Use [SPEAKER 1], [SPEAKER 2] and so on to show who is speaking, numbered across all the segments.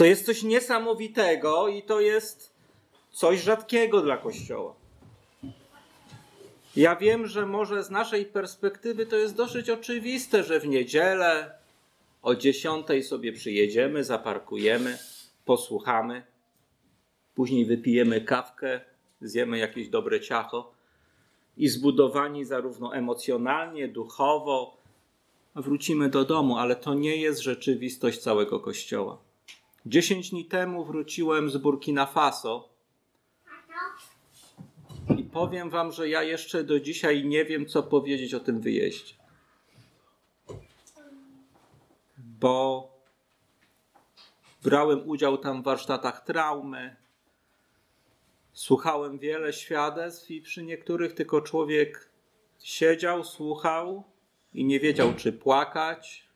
[SPEAKER 1] To jest coś niesamowitego i to jest coś rzadkiego dla Kościoła. Ja wiem, że może z naszej perspektywy to jest dosyć oczywiste, że w niedzielę o dziesiątej sobie przyjedziemy, zaparkujemy, posłuchamy, później wypijemy kawkę, zjemy jakieś dobre ciacho i zbudowani zarówno emocjonalnie, duchowo, wrócimy do domu, ale to nie jest rzeczywistość całego Kościoła. Dziesięć dni temu wróciłem z Burkina Faso. I powiem Wam, że ja jeszcze do dzisiaj nie wiem, co powiedzieć o tym wyjeździe. Bo brałem udział tam w warsztatach traumy, słuchałem wiele świadectw i przy niektórych tylko człowiek siedział, słuchał i nie wiedział, czy płakać,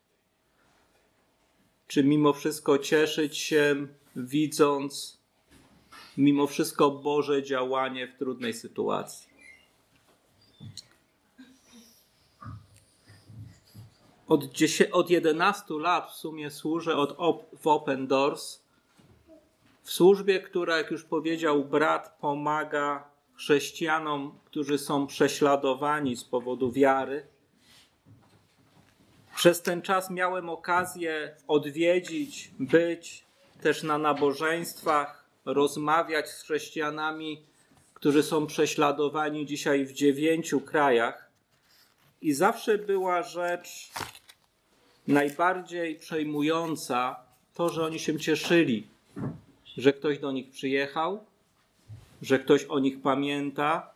[SPEAKER 1] czy mimo wszystko cieszyć się, widząc mimo wszystko Boże działanie w trudnej sytuacji. Od, 10, od 11 lat w sumie służę od op, w Open Doors, w służbie, która, jak już powiedział brat, pomaga chrześcijanom, którzy są prześladowani z powodu wiary przez ten czas miałem okazję odwiedzić, być też na nabożeństwach, rozmawiać z chrześcijanami, którzy są prześladowani dzisiaj w dziewięciu krajach. I zawsze była rzecz najbardziej przejmująca to, że oni się cieszyli, że ktoś do nich przyjechał, że ktoś o nich pamięta,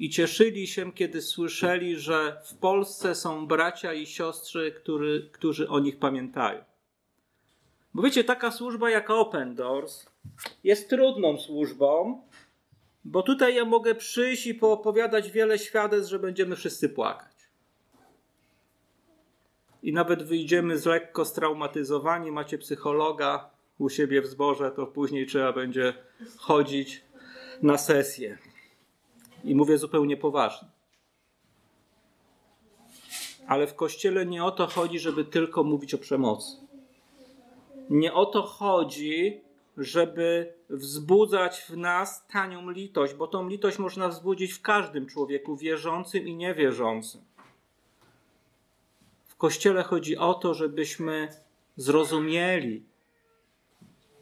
[SPEAKER 1] i cieszyli się, kiedy słyszeli, że w Polsce są bracia i siostry, który, którzy o nich pamiętają. Bo wiecie, taka służba jak Open Doors jest trudną służbą, bo tutaj ja mogę przyjść i poopowiadać wiele świadectw, że będziemy wszyscy płakać. I nawet wyjdziemy z lekko straumatyzowani, macie psychologa u siebie w zborze, to później trzeba będzie chodzić na sesję. I mówię zupełnie poważnie. Ale w kościele nie o to chodzi, żeby tylko mówić o przemocy. Nie o to chodzi, żeby wzbudzać w nas tanią litość, bo tą litość można wzbudzić w każdym człowieku, wierzącym i niewierzącym. W kościele chodzi o to, żebyśmy zrozumieli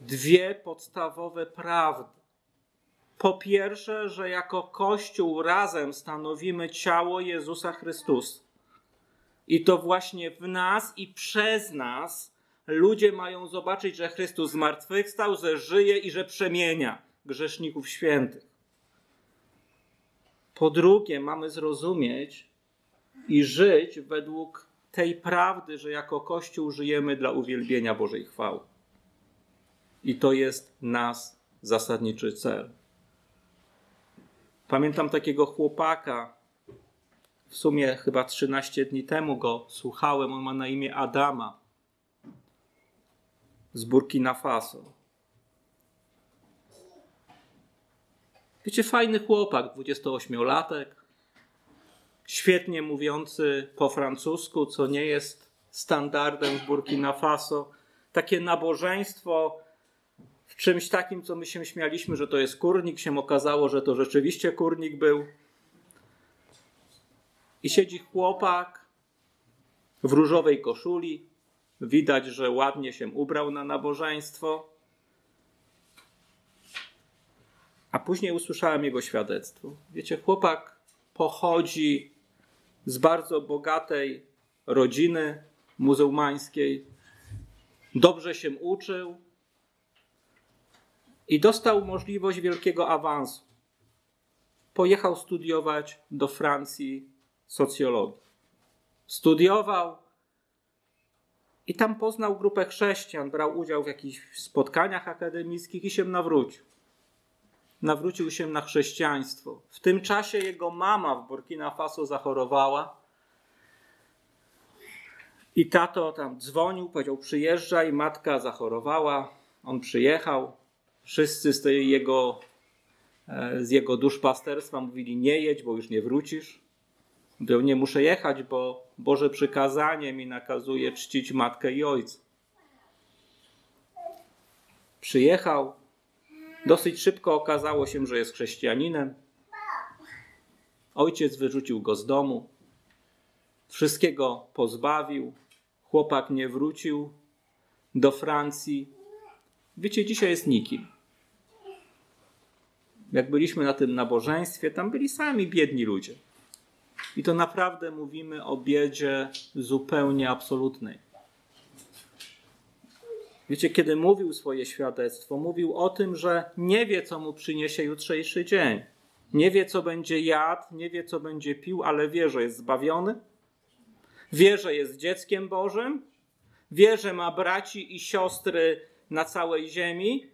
[SPEAKER 1] dwie podstawowe prawdy po pierwsze, że jako Kościół razem stanowimy ciało Jezusa Chrystusa. I to właśnie w nas i przez nas ludzie mają zobaczyć, że Chrystus zmartwychwstał, że żyje i że przemienia grzeszników świętych. Po drugie, mamy zrozumieć i żyć według tej prawdy, że jako Kościół żyjemy dla uwielbienia Bożej chwały. I to jest nas zasadniczy cel. Pamiętam takiego chłopaka, w sumie chyba 13 dni temu go słuchałem, on ma na imię Adama z Burkina Faso. Wiecie, fajny chłopak, 28-latek, świetnie mówiący po francusku, co nie jest standardem w Burkina Faso. Takie nabożeństwo czymś takim, co my się śmialiśmy, że to jest kurnik, się okazało, że to rzeczywiście kurnik był. I siedzi chłopak w różowej koszuli. Widać, że ładnie się ubrał na nabożeństwo. A później usłyszałem jego świadectwo. Wiecie, chłopak pochodzi z bardzo bogatej rodziny muzułmańskiej. Dobrze się uczył, i dostał możliwość wielkiego awansu. Pojechał studiować do Francji socjologii. Studiował i tam poznał grupę chrześcijan, brał udział w jakichś spotkaniach akademickich i się nawrócił. Nawrócił się na chrześcijaństwo. W tym czasie jego mama w Burkina Faso zachorowała. I tato tam dzwonił, powiedział: Przyjeżdżaj, matka zachorowała. On przyjechał, Wszyscy z, tej jego, e, z jego duszpasterstwa mówili: Nie jedź, bo już nie wrócisz. Mówił: Nie muszę jechać, bo Boże przykazanie mi nakazuje czcić matkę i ojca. Przyjechał, dosyć szybko okazało się, że jest chrześcijaninem. Ojciec wyrzucił go z domu, wszystkiego pozbawił, chłopak nie wrócił do Francji. Wiecie, dzisiaj jest nikim. Jak byliśmy na tym nabożeństwie, tam byli sami biedni ludzie. I to naprawdę mówimy o biedzie zupełnie absolutnej. Wiecie, kiedy mówił swoje świadectwo, mówił o tym, że nie wie, co mu przyniesie jutrzejszy dzień. Nie wie, co będzie jadł, nie wie, co będzie pił, ale wie, że jest zbawiony. Wie, że jest dzieckiem Bożym. Wie, że ma braci i siostry na całej ziemi.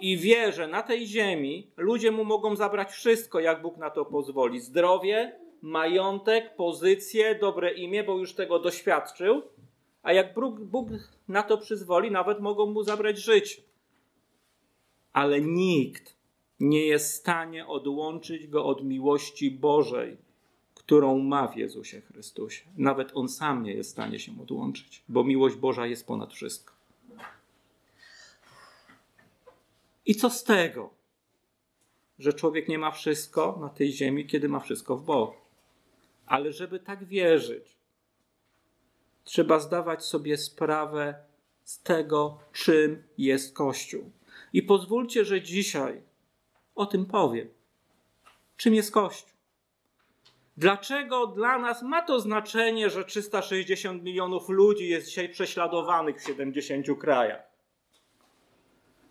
[SPEAKER 1] I wie, że na tej ziemi ludzie mu mogą zabrać wszystko, jak Bóg na to pozwoli: zdrowie, majątek, pozycję, dobre imię, bo już tego doświadczył. A jak Bóg, na to przyzwoli, nawet mogą mu zabrać życie. Ale nikt nie jest w stanie odłączyć go od miłości Bożej, którą ma w Jezusie Chrystusie. Nawet on sam nie jest w stanie się odłączyć, bo miłość Boża jest ponad wszystko. I co z tego, że człowiek nie ma wszystko na tej ziemi, kiedy ma wszystko w Bogu? Ale żeby tak wierzyć, trzeba zdawać sobie sprawę z tego, czym jest Kościół. I pozwólcie, że dzisiaj o tym powiem. Czym jest Kościół? Dlaczego dla nas ma to znaczenie, że 360 milionów ludzi jest dzisiaj prześladowanych w 70 krajach?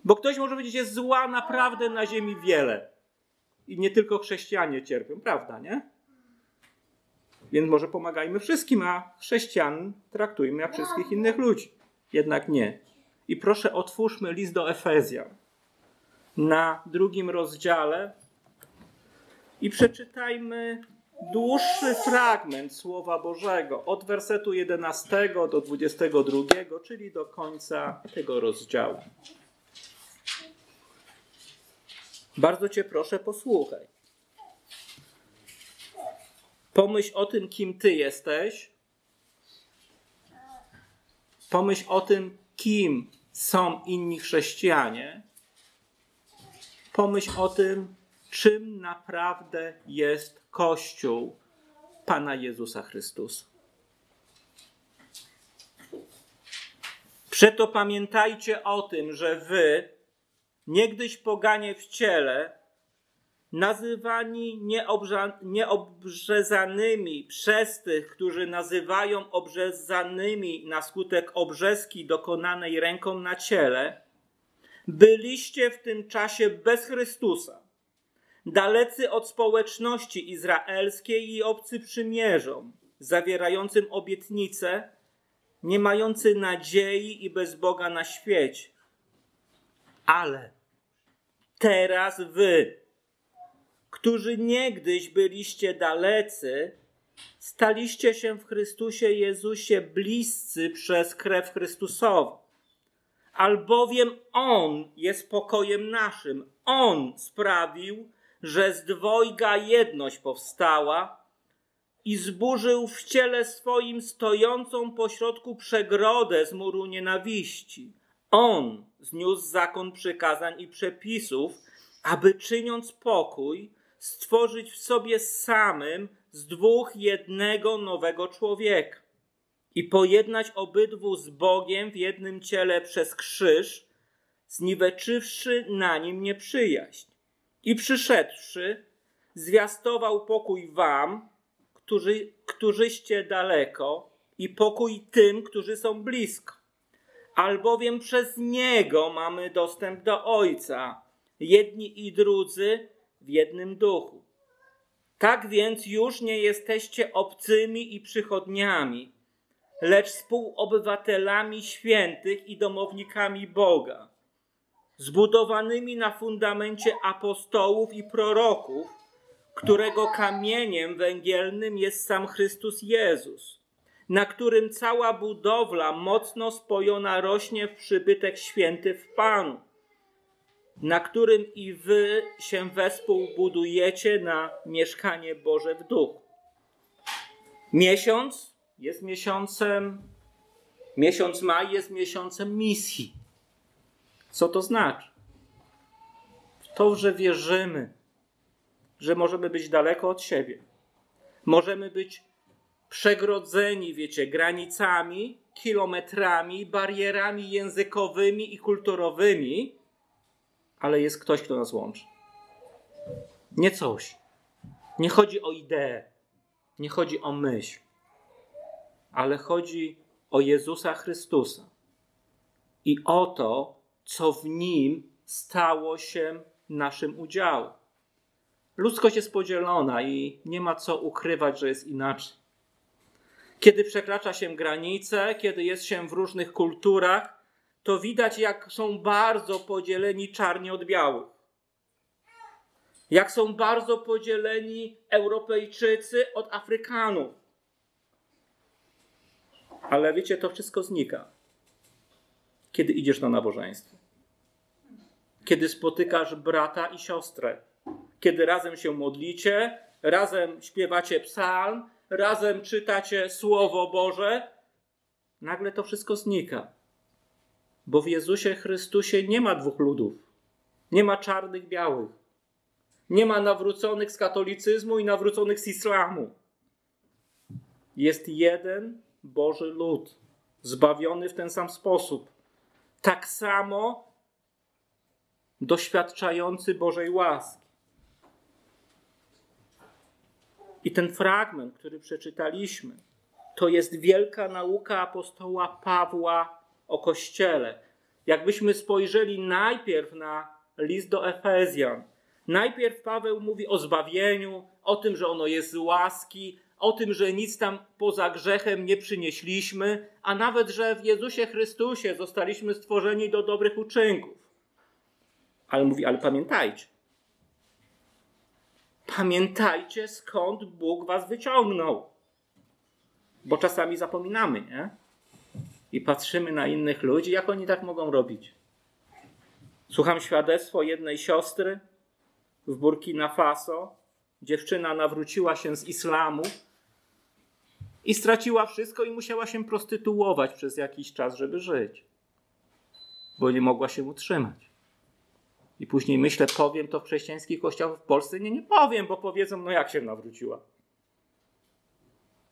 [SPEAKER 1] Bo ktoś może powiedzieć, jest zła naprawdę na ziemi wiele. I nie tylko chrześcijanie cierpią, prawda, nie? Więc może pomagajmy wszystkim, a chrześcijan traktujmy jak wszystkich innych ludzi. Jednak nie. I proszę, otwórzmy list do Efezjan na drugim rozdziale i przeczytajmy dłuższy fragment Słowa Bożego od wersetu 11 do 22, czyli do końca tego rozdziału. Bardzo Cię proszę, posłuchaj. Pomyśl o tym, kim Ty jesteś. Pomyśl o tym, kim są inni chrześcijanie. Pomyśl o tym, czym naprawdę jest Kościół Pana Jezusa Chrystusa. Przeto pamiętajcie o tym, że wy, niegdyś poganie w ciele, nazywani nieobrzezanymi przez tych, którzy nazywają obrzezanymi na skutek obrzeski dokonanej ręką na ciele, byliście w tym czasie bez Chrystusa, dalecy od społeczności izraelskiej i obcy przymierzom, zawierającym obietnice, nie mający nadziei i bez Boga na świecie. Ale teraz wy, którzy niegdyś byliście dalecy, staliście się w Chrystusie Jezusie bliscy przez krew Chrystusową. Albowiem On jest pokojem naszym. On sprawił, że z dwojga jedność powstała i zburzył w ciele swoim stojącą pośrodku przegrodę z muru nienawiści. On zniósł zakon przykazań i przepisów, aby czyniąc pokój, stworzyć w sobie samym z dwóch jednego nowego człowieka i pojednać obydwu z Bogiem w jednym ciele przez krzyż, zniweczywszy na nim nieprzyjaźń. I przyszedłszy, zwiastował pokój wam, którzy, którzyście daleko, i pokój tym, którzy są blisko. Albowiem przez Niego mamy dostęp do Ojca, jedni i drudzy w jednym duchu. Tak więc już nie jesteście obcymi i przychodniami, lecz współobywatelami świętych i domownikami Boga, zbudowanymi na fundamencie apostołów i proroków, którego kamieniem węgielnym jest sam Chrystus Jezus, na którym cała budowla mocno spojona rośnie w przybytek święty w Panu na którym i wy się wespół budujecie na mieszkanie Boże w duchu. Miesiąc jest miesiącem, miesiąc maj jest miesiącem misji. Co to znaczy? To, że wierzymy, że możemy być daleko od siebie. Możemy być przegrodzeni, wiecie, granicami, kilometrami, barierami językowymi i kulturowymi, ale jest ktoś, kto nas łączy. Nie coś. Nie chodzi o ideę, nie chodzi o myśl, ale chodzi o Jezusa Chrystusa i o to, co w nim stało się naszym udziałem. Ludzkość jest podzielona i nie ma co ukrywać, że jest inaczej. Kiedy przekracza się granice, kiedy jest się w różnych kulturach, to widać, jak są bardzo podzieleni czarni od białych. Jak są bardzo podzieleni Europejczycy od Afrykanów. Ale wiecie, to wszystko znika, kiedy idziesz na nabożeństwo. Kiedy spotykasz brata i siostrę. Kiedy razem się modlicie, razem śpiewacie psalm, razem czytacie Słowo Boże, nagle to wszystko znika. Bo w Jezusie Chrystusie nie ma dwóch ludów. Nie ma czarnych, białych. Nie ma nawróconych z katolicyzmu i nawróconych z islamu. Jest jeden Boży lud, zbawiony w ten sam sposób. Tak samo doświadczający Bożej łaski. I ten fragment, który przeczytaliśmy, to jest wielka nauka apostoła Pawła o Kościele. Jakbyśmy spojrzeli najpierw na list do Efezjan, najpierw Paweł mówi o zbawieniu, o tym, że ono jest z łaski, o tym, że nic tam poza grzechem nie przynieśliśmy, a nawet, że w Jezusie Chrystusie zostaliśmy stworzeni do dobrych uczynków. Ale mówi, ale pamiętajcie, Pamiętajcie, skąd Bóg was wyciągnął. Bo czasami zapominamy, nie? I patrzymy na innych ludzi, jak oni tak mogą robić. Słucham świadectwo jednej siostry w Burkina Faso. Dziewczyna nawróciła się z islamu i straciła wszystko i musiała się prostytuować przez jakiś czas, żeby żyć, bo nie mogła się utrzymać. I później myślę, powiem to w chrześcijańskich kościołach w Polsce. Nie, nie powiem, bo powiedzą, no jak się nawróciła.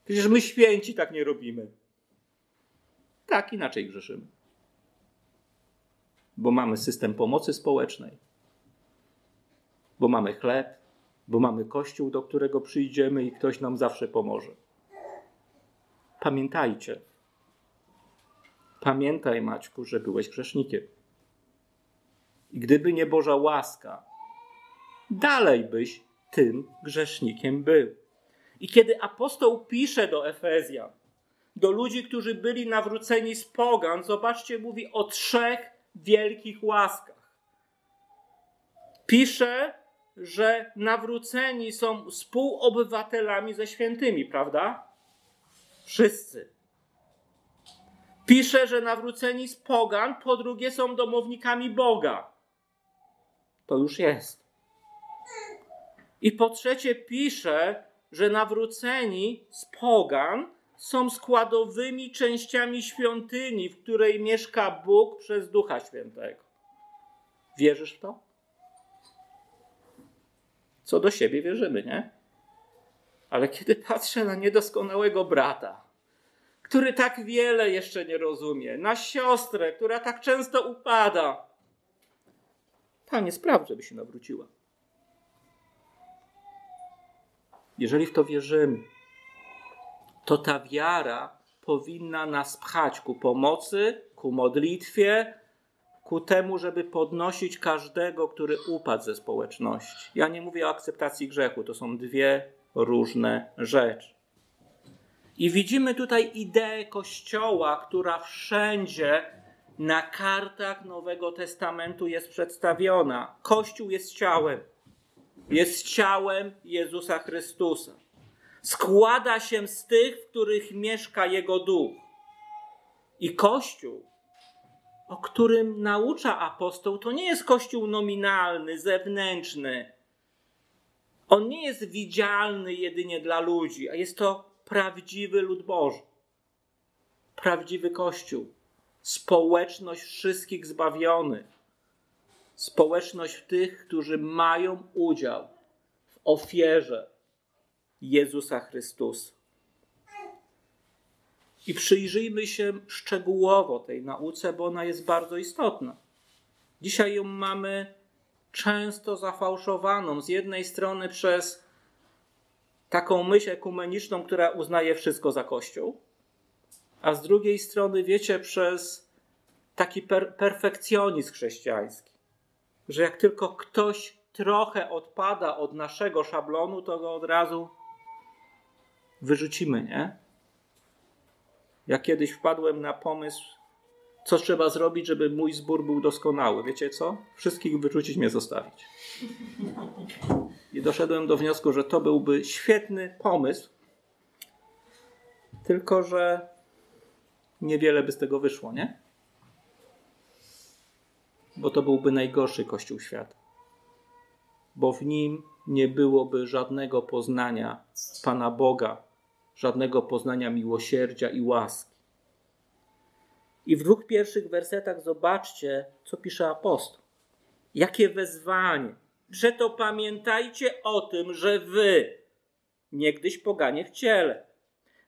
[SPEAKER 1] Przecież my święci tak nie robimy. Tak, inaczej grzeszymy. Bo mamy system pomocy społecznej, bo mamy chleb, bo mamy kościół, do którego przyjdziemy i ktoś nam zawsze pomoże. Pamiętajcie. Pamiętaj, Maćku, że byłeś grzesznikiem. I gdyby nie Boża łaska, dalej byś tym grzesznikiem był. I kiedy apostoł pisze do Efezjan, do ludzi, którzy byli nawróceni z pogan, zobaczcie, mówi o trzech wielkich łaskach. Pisze, że nawróceni są współobywatelami ze świętymi, prawda? Wszyscy. Pisze, że nawróceni z pogan, po drugie, są domownikami Boga to już jest. I po trzecie pisze, że nawróceni z pogan są składowymi częściami świątyni, w której mieszka Bóg przez Ducha Świętego. Wierzysz w to? Co do siebie wierzymy, nie? Ale kiedy patrzę na niedoskonałego brata, który tak wiele jeszcze nie rozumie, na siostrę, która tak często upada, Panie, spraw, żeby się nawróciła. Jeżeli w to wierzymy, to ta wiara powinna nas pchać ku pomocy, ku modlitwie, ku temu, żeby podnosić każdego, który upadł ze społeczności. Ja nie mówię o akceptacji grzechu, to są dwie różne rzeczy. I widzimy tutaj ideę Kościoła, która wszędzie na kartach Nowego Testamentu jest przedstawiona. Kościół jest ciałem. Jest ciałem Jezusa Chrystusa. Składa się z tych, w których mieszka Jego duch. I Kościół, o którym naucza apostoł, to nie jest Kościół nominalny, zewnętrzny. On nie jest widzialny jedynie dla ludzi, a jest to prawdziwy lud Boży. Prawdziwy Kościół społeczność wszystkich zbawionych, społeczność tych, którzy mają udział w ofierze Jezusa Chrystusa. I przyjrzyjmy się szczegółowo tej nauce, bo ona jest bardzo istotna. Dzisiaj ją mamy często zafałszowaną. Z jednej strony przez taką myśl ekumeniczną, która uznaje wszystko za Kościół, a z drugiej strony, wiecie, przez taki per perfekcjonizm chrześcijański, że jak tylko ktoś trochę odpada od naszego szablonu, to go od razu wyrzucimy, nie? Ja kiedyś wpadłem na pomysł, co trzeba zrobić, żeby mój zbór był doskonały. Wiecie co? Wszystkich wyrzucić, mnie zostawić. I doszedłem do wniosku, że to byłby świetny pomysł, tylko że niewiele by z tego wyszło, nie? Bo to byłby najgorszy Kościół świata. Bo w nim nie byłoby żadnego poznania Pana Boga, żadnego poznania miłosierdzia i łaski. I w dwóch pierwszych wersetach zobaczcie, co pisze apostoł. Jakie wezwanie. Przeto pamiętajcie o tym, że wy, niegdyś poganie w ciele,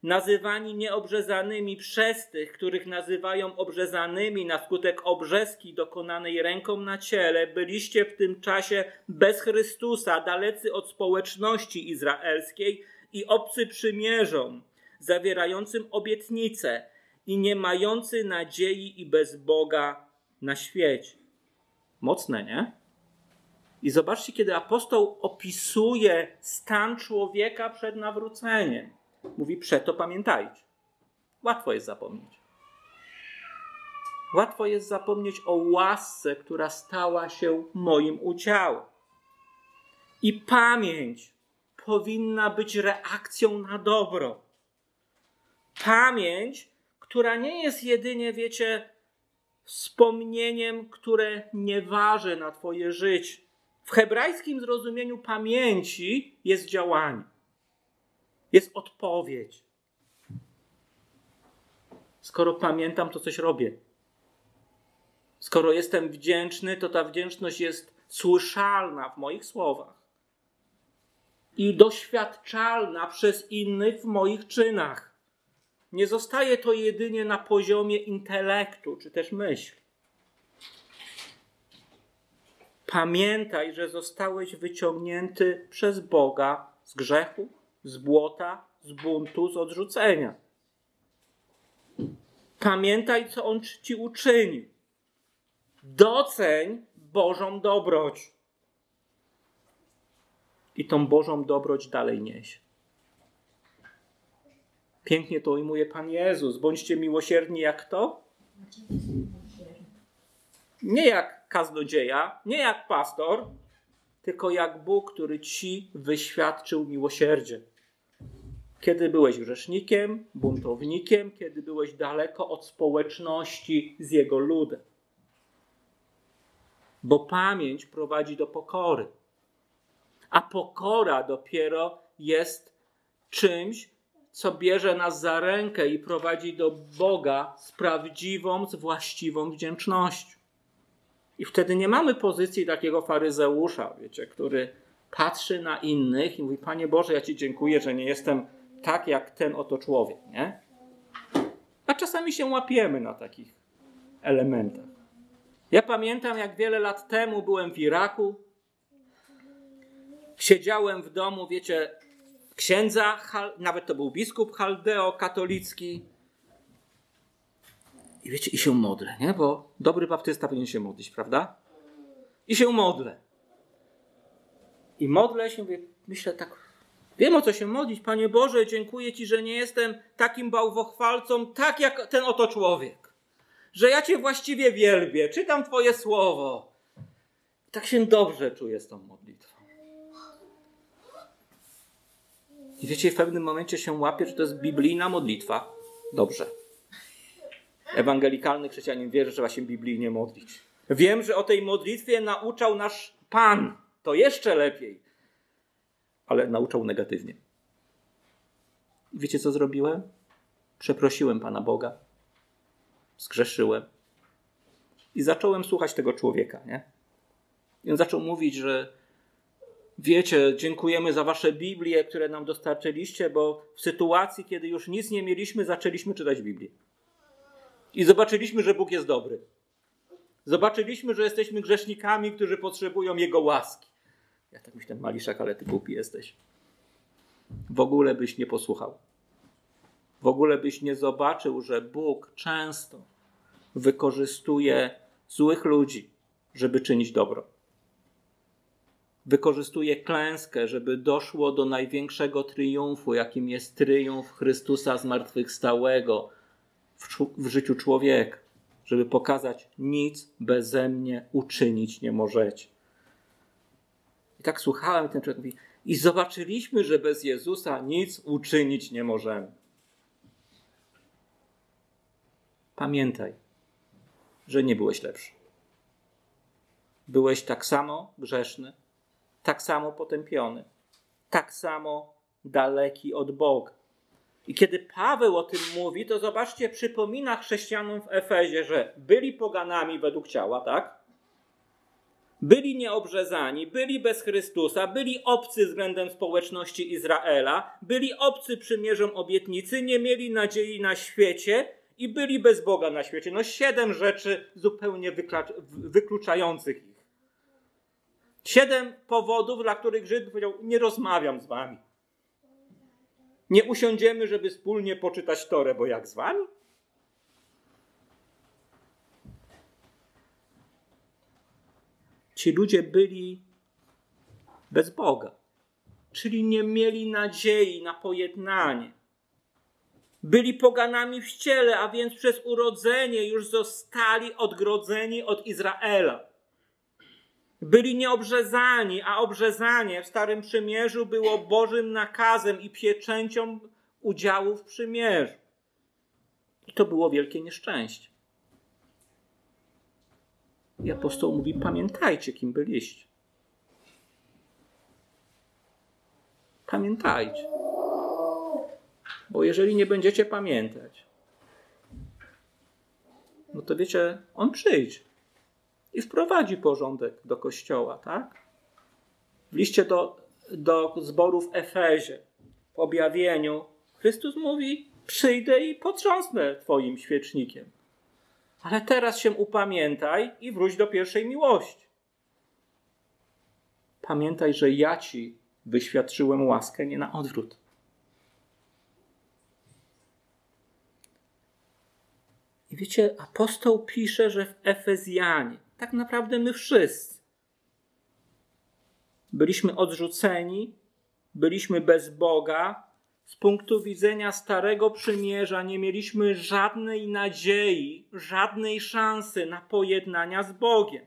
[SPEAKER 1] nazywani nieobrzezanymi przez tych, których nazywają obrzezanymi na skutek obrzeski dokonanej ręką na ciele, byliście w tym czasie bez Chrystusa, dalecy od społeczności izraelskiej i obcy przymierzom, zawierającym obietnice i nie mający nadziei i bez Boga na świecie. Mocne, nie? I zobaczcie, kiedy apostoł opisuje stan człowieka przed nawróceniem. Mówi, przeto pamiętajcie. Łatwo jest zapomnieć. Łatwo jest zapomnieć o łasce, która stała się moim udziałem. I pamięć powinna być reakcją na dobro. Pamięć, która nie jest jedynie, wiecie, wspomnieniem, które nie waży na Twoje życie. W hebrajskim zrozumieniu pamięci jest działanie, jest odpowiedź. Skoro pamiętam, to coś robię. Skoro jestem wdzięczny, to ta wdzięczność jest słyszalna w moich słowach i doświadczalna przez innych w moich czynach. Nie zostaje to jedynie na poziomie intelektu czy też myśli. Pamiętaj, że zostałeś wyciągnięty przez Boga z grzechu, z błota, z buntu, z odrzucenia. Pamiętaj, co On ci uczynił. Doceń Bożą dobroć. I tą Bożą dobroć dalej nieś. Pięknie to ujmuje Pan Jezus. Bądźcie miłosierni jak to? Nie jak kaznodzieja, nie jak pastor, tylko jak Bóg, który ci wyświadczył miłosierdzie. Kiedy byłeś grzesznikiem, buntownikiem, kiedy byłeś daleko od społeczności z jego ludem. Bo pamięć prowadzi do pokory. A pokora dopiero jest czymś, co bierze nas za rękę i prowadzi do Boga z prawdziwą, z właściwą wdzięcznością. I wtedy nie mamy pozycji takiego faryzeusza, wiecie, który patrzy na innych i mówi: Panie Boże, ja Ci dziękuję, że nie jestem tak jak ten oto człowiek, nie? A czasami się łapiemy na takich elementach. Ja pamiętam, jak wiele lat temu byłem w Iraku. Siedziałem w domu, wiecie, księdza, nawet to był biskup chaldeo-katolicki. I wiecie, i się modlę, nie? Bo dobry baptysta powinien się modlić, prawda? I się modlę. I modlę się, mówię, myślę tak, wiem o co się modlić. Panie Boże, dziękuję Ci, że nie jestem takim bałwochwalcą, tak jak ten oto człowiek. Że ja Cię właściwie wielbię, czytam Twoje słowo. Tak się dobrze czuję z tą modlitwą. I wiecie, w pewnym momencie się łapie, że to jest biblijna modlitwa. Dobrze. Ewangelikalny chrześcijanin wie, że trzeba się biblijnie modlić. Wiem, że o tej modlitwie nauczał nasz Pan. To jeszcze lepiej. Ale nauczał negatywnie. Wiecie, co zrobiłem? Przeprosiłem Pana Boga. Zgrzeszyłem. I zacząłem słuchać tego człowieka, nie? I on zaczął mówić, że wiecie, dziękujemy za wasze Biblie, które nam dostarczyliście, bo w sytuacji, kiedy już nic nie mieliśmy, zaczęliśmy czytać Biblię. I zobaczyliśmy, że Bóg jest dobry. Zobaczyliśmy, że jesteśmy grzesznikami, którzy potrzebują Jego łaski. Ja tak myślę, Maliszek, ale ty głupi jesteś. W ogóle byś nie posłuchał. W ogóle byś nie zobaczył, że Bóg często wykorzystuje złych ludzi, żeby czynić dobro. Wykorzystuje klęskę, żeby doszło do największego triumfu, jakim jest triumf Chrystusa zmartwychwstałego w, w życiu człowieka, żeby pokazać, nic beze mnie uczynić nie możecie. I tak słuchałem, ten człowiek mówi, i zobaczyliśmy, że bez Jezusa nic uczynić nie możemy. Pamiętaj, że nie byłeś lepszy. Byłeś tak samo grzeszny, tak samo potępiony, tak samo daleki od Boga. I kiedy Paweł o tym mówi, to zobaczcie, przypomina chrześcijanom w Efezie, że byli poganami według ciała, tak? Byli nieobrzezani, byli bez Chrystusa, byli obcy względem społeczności Izraela, byli obcy przymierzom obietnicy, nie mieli nadziei na świecie i byli bez Boga na świecie. No siedem rzeczy zupełnie wykluczających ich. Siedem powodów, dla których Żyd powiedział: Nie rozmawiam z wami. Nie usiądziemy, żeby wspólnie poczytać Torę, bo jak z wami? Ci ludzie byli bez Boga, czyli nie mieli nadziei na pojednanie. Byli poganami w ciele, a więc przez urodzenie już zostali odgrodzeni od Izraela. Byli nieobrzezani, a obrzezanie w Starym Przymierzu było Bożym nakazem i pieczęcią udziału w przymierzu. I to było wielkie nieszczęście. I apostoł mówi: Pamiętajcie, kim byliście. Pamiętajcie. Bo jeżeli nie będziecie pamiętać, no to wiecie, on przyjdzie i wprowadzi porządek do kościoła, tak? W liście do, do zboru w Efezie, w objawieniu, Chrystus mówi: Przyjdę i potrząsnę Twoim świecznikiem. Ale teraz się upamiętaj i wróć do pierwszej miłości. Pamiętaj, że ja Ci wyświadczyłem łaskę nie na odwrót. I wiecie, apostoł pisze, że w Efezjanie, tak naprawdę my wszyscy, byliśmy odrzuceni, byliśmy bez Boga, z punktu widzenia Starego Przymierza nie mieliśmy żadnej nadziei, żadnej szansy na pojednania z Bogiem.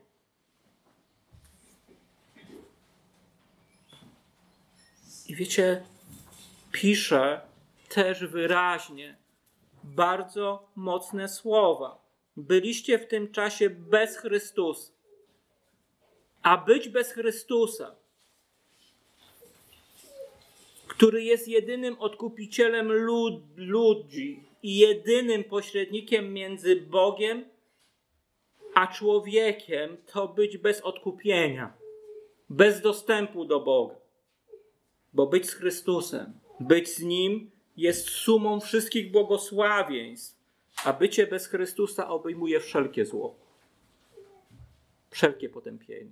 [SPEAKER 1] I wiecie, pisze też wyraźnie bardzo mocne słowa. Byliście w tym czasie bez Chrystusa. A być bez Chrystusa który jest jedynym odkupicielem lud, ludzi i jedynym pośrednikiem między Bogiem a człowiekiem, to być bez odkupienia, bez dostępu do Boga. Bo być z Chrystusem, być z Nim jest sumą wszystkich błogosławieństw, a bycie bez Chrystusa obejmuje wszelkie zło, wszelkie potępienie.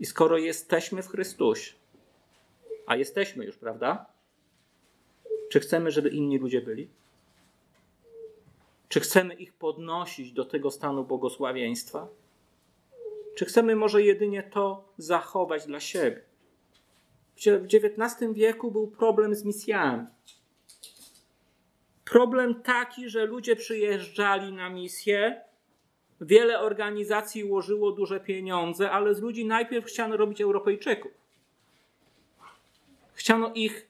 [SPEAKER 1] I skoro jesteśmy w Chrystusie, a jesteśmy już, prawda? Czy chcemy, żeby inni ludzie byli? Czy chcemy ich podnosić do tego stanu błogosławieństwa? Czy chcemy może jedynie to zachować dla siebie? W XIX wieku był problem z misjami. Problem taki, że ludzie przyjeżdżali na misję, wiele organizacji łożyło duże pieniądze, ale z ludzi najpierw chciano robić Europejczyków. Chciano ich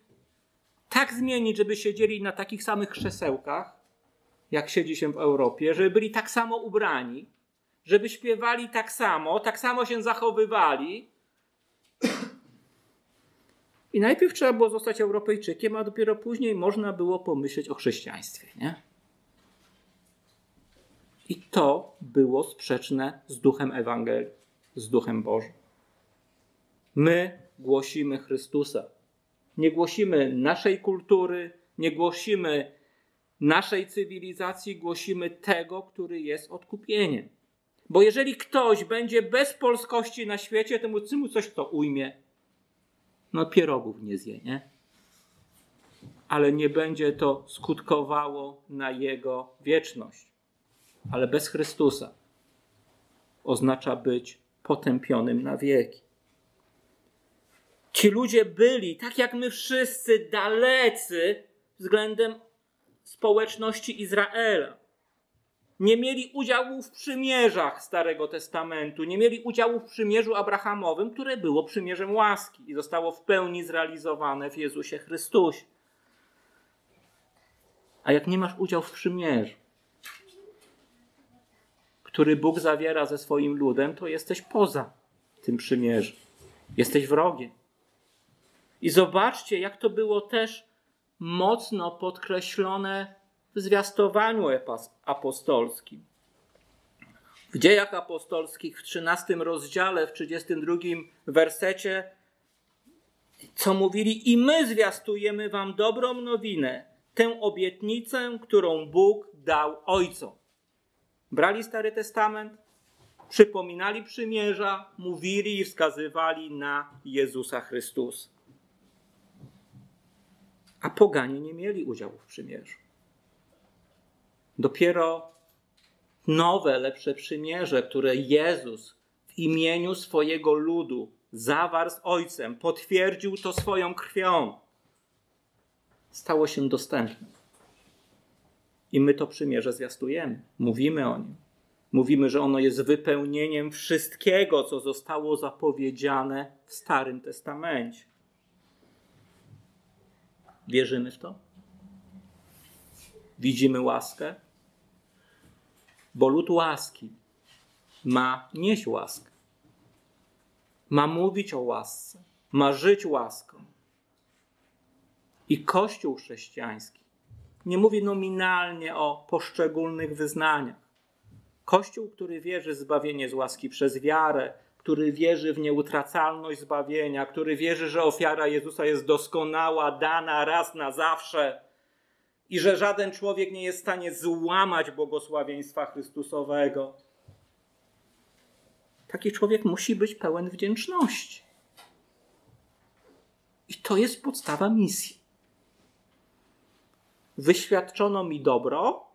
[SPEAKER 1] tak zmienić, żeby siedzieli na takich samych krzesełkach, jak siedzi się w Europie, żeby byli tak samo ubrani, żeby śpiewali tak samo, tak samo się zachowywali. I najpierw trzeba było zostać Europejczykiem, a dopiero później można było pomyśleć o chrześcijaństwie. Nie? I to było sprzeczne z duchem Ewangelii. z Duchem Bożym. My głosimy Chrystusa. Nie głosimy naszej kultury, nie głosimy naszej cywilizacji, głosimy tego, który jest odkupieniem. Bo jeżeli ktoś będzie bez polskości na świecie, to mu coś to ujmie. No pierogów nie zje, nie? Ale nie będzie to skutkowało na jego wieczność. Ale bez Chrystusa oznacza być potępionym na wieki. Ci ludzie byli, tak jak my wszyscy, dalecy względem społeczności Izraela. Nie mieli udziału w przymierzach Starego Testamentu, nie mieli udziału w przymierzu Abrahamowym, które było przymierzem łaski i zostało w pełni zrealizowane w Jezusie Chrystusie. A jak nie masz udziału w przymierzu, który Bóg zawiera ze swoim ludem, to jesteś poza tym przymierzem. Jesteś wrogiem. I zobaczcie, jak to było też mocno podkreślone w zwiastowaniu apostolskim. W dziejach apostolskich w 13 rozdziale, w 32 wersecie, co mówili, i my zwiastujemy wam dobrą nowinę, tę obietnicę, którą Bóg dał ojcom. Brali Stary Testament, przypominali przymierza, mówili i wskazywali na Jezusa Chrystusa a poganie nie mieli udziału w przymierzu. Dopiero nowe, lepsze przymierze, które Jezus w imieniu swojego ludu zawarł z Ojcem, potwierdził to swoją krwią, stało się dostępne. I my to przymierze zwiastujemy, mówimy o nim. Mówimy, że ono jest wypełnieniem wszystkiego, co zostało zapowiedziane w Starym Testamencie. Wierzymy w to? Widzimy łaskę? Bo lud łaski ma nieść łaskę. Ma mówić o łasce, ma żyć łaską. I Kościół chrześcijański nie mówi nominalnie o poszczególnych wyznaniach. Kościół, który wierzy w zbawienie z łaski przez wiarę, który wierzy w nieutracalność zbawienia, który wierzy, że ofiara Jezusa jest doskonała, dana raz na zawsze i że żaden człowiek nie jest w stanie złamać błogosławieństwa Chrystusowego. Taki człowiek musi być pełen wdzięczności. I to jest podstawa misji. Wyświadczono mi dobro,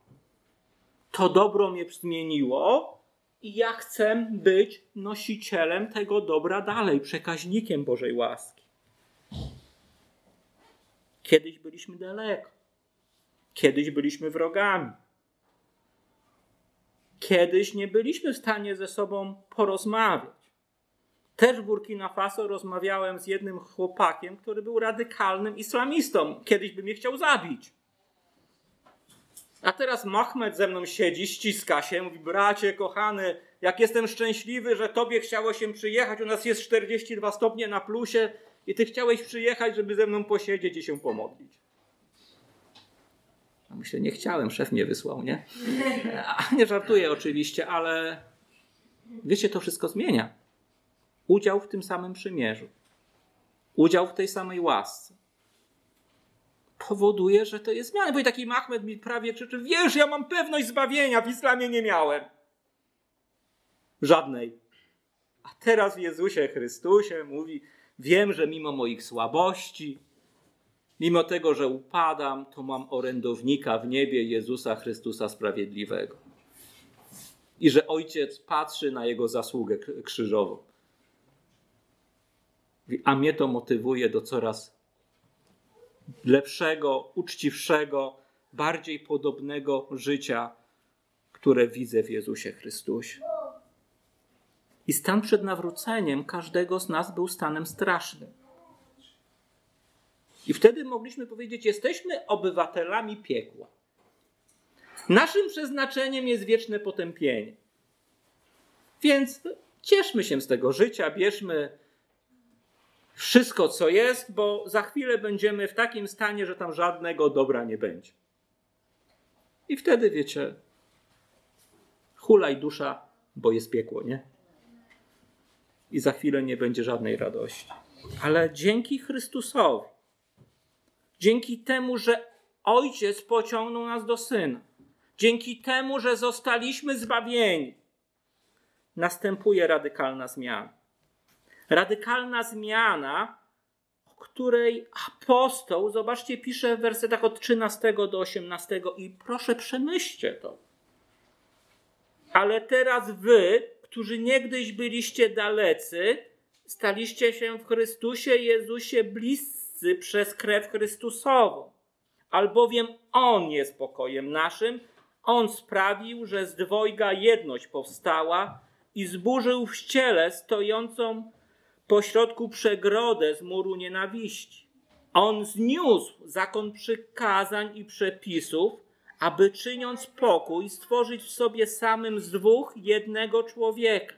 [SPEAKER 1] to dobro mnie zmieniło, i ja chcę być nosicielem tego dobra dalej, przekaźnikiem Bożej łaski. Kiedyś byliśmy daleko. Kiedyś byliśmy wrogami. Kiedyś nie byliśmy w stanie ze sobą porozmawiać. Też w Burkina Faso rozmawiałem z jednym chłopakiem, który był radykalnym islamistą. Kiedyś by mnie chciał zabić. Teraz Mahmed ze mną siedzi, ściska się, mówi: Bracie, kochany, jak jestem szczęśliwy, że tobie chciało się przyjechać, u nas jest 42 stopnie na plusie i ty chciałeś przyjechać, żeby ze mną posiedzieć i się pomodlić. A myślę, nie chciałem, szef mnie wysłał, nie? A nie żartuję oczywiście, ale wiecie, to wszystko zmienia. Udział w tym samym przymierzu, udział w tej samej łasce powoduje, że to jest zmiana. Bo i taki Mahmed mi prawie krzyczy, wiesz, ja mam pewność zbawienia, w islamie nie miałem. Żadnej. A teraz w Jezusie Chrystusie mówi, wiem, że mimo moich słabości, mimo tego, że upadam, to mam orędownika w niebie Jezusa Chrystusa Sprawiedliwego. I że Ojciec patrzy na Jego zasługę krzyżową. A mnie to motywuje do coraz lepszego, uczciwszego, bardziej podobnego życia, które widzę w Jezusie Chrystusie. I stan przed nawróceniem każdego z nas był stanem strasznym. I wtedy mogliśmy powiedzieć: Jesteśmy obywatelami piekła. Naszym przeznaczeniem jest wieczne potępienie. Więc cieszmy się z tego życia, bierzmy wszystko, co jest, bo za chwilę będziemy w takim stanie, że tam żadnego dobra nie będzie. I wtedy wiecie, hulaj dusza, bo jest piekło, nie? i za chwilę nie będzie żadnej radości. Ale dzięki Chrystusowi, dzięki temu, że Ojciec pociągnął nas do Syna, dzięki temu, że zostaliśmy zbawieni, następuje radykalna zmiana. Radykalna zmiana, o której apostoł, zobaczcie, pisze w wersetach od 13 do 18 i proszę przemyślcie to. Ale teraz wy, którzy niegdyś byliście dalecy, staliście się w Chrystusie Jezusie bliscy przez krew Chrystusową. Albowiem On jest pokojem naszym, On sprawił, że z dwojga jedność powstała i zburzył w ciele stojącą pośrodku przegrodę z muru nienawiści. On zniósł zakon przykazań i przepisów, aby czyniąc pokój, stworzyć w sobie samym z dwóch jednego człowieka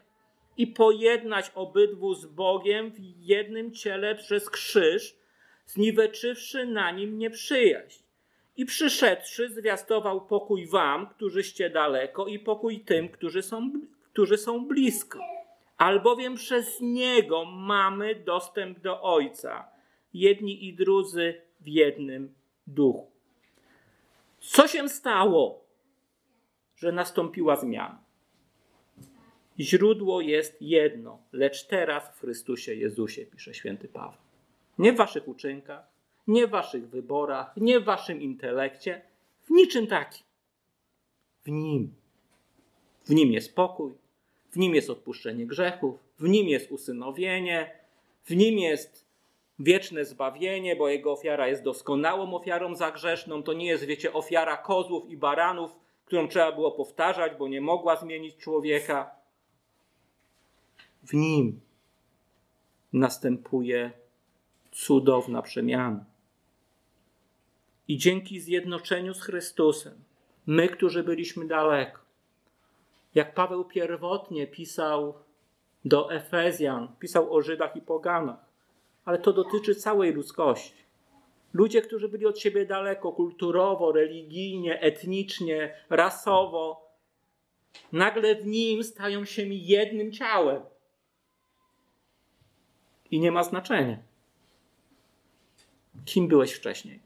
[SPEAKER 1] i pojednać obydwu z Bogiem w jednym ciele przez krzyż, zniweczywszy na nim nieprzyjaźń. I przyszedłszy, zwiastował pokój wam, którzyście daleko, i pokój tym, którzy są, którzy są blisko. Albowiem przez niego mamy dostęp do Ojca, jedni i drudzy w jednym duchu. Co się stało, że nastąpiła zmiana? Źródło jest jedno, lecz teraz w Chrystusie Jezusie, pisze święty Paweł. Nie w waszych uczynkach, nie w waszych wyborach, nie w waszym intelekcie, w niczym takim. W nim. W nim jest pokój, w nim jest odpuszczenie grzechów, w nim jest usynowienie, w nim jest wieczne zbawienie, bo jego ofiara jest doskonałą ofiarą zagrzeszną. To nie jest, wiecie, ofiara kozłów i baranów, którą trzeba było powtarzać, bo nie mogła zmienić człowieka. W nim następuje cudowna przemiana. I dzięki zjednoczeniu z Chrystusem, my, którzy byliśmy daleko, jak Paweł pierwotnie pisał do Efezjan, pisał o Żydach i Poganach, ale to dotyczy całej ludzkości. Ludzie, którzy byli od siebie daleko kulturowo, religijnie, etnicznie, rasowo, nagle w nim stają się jednym ciałem. I nie ma znaczenia, kim byłeś wcześniej.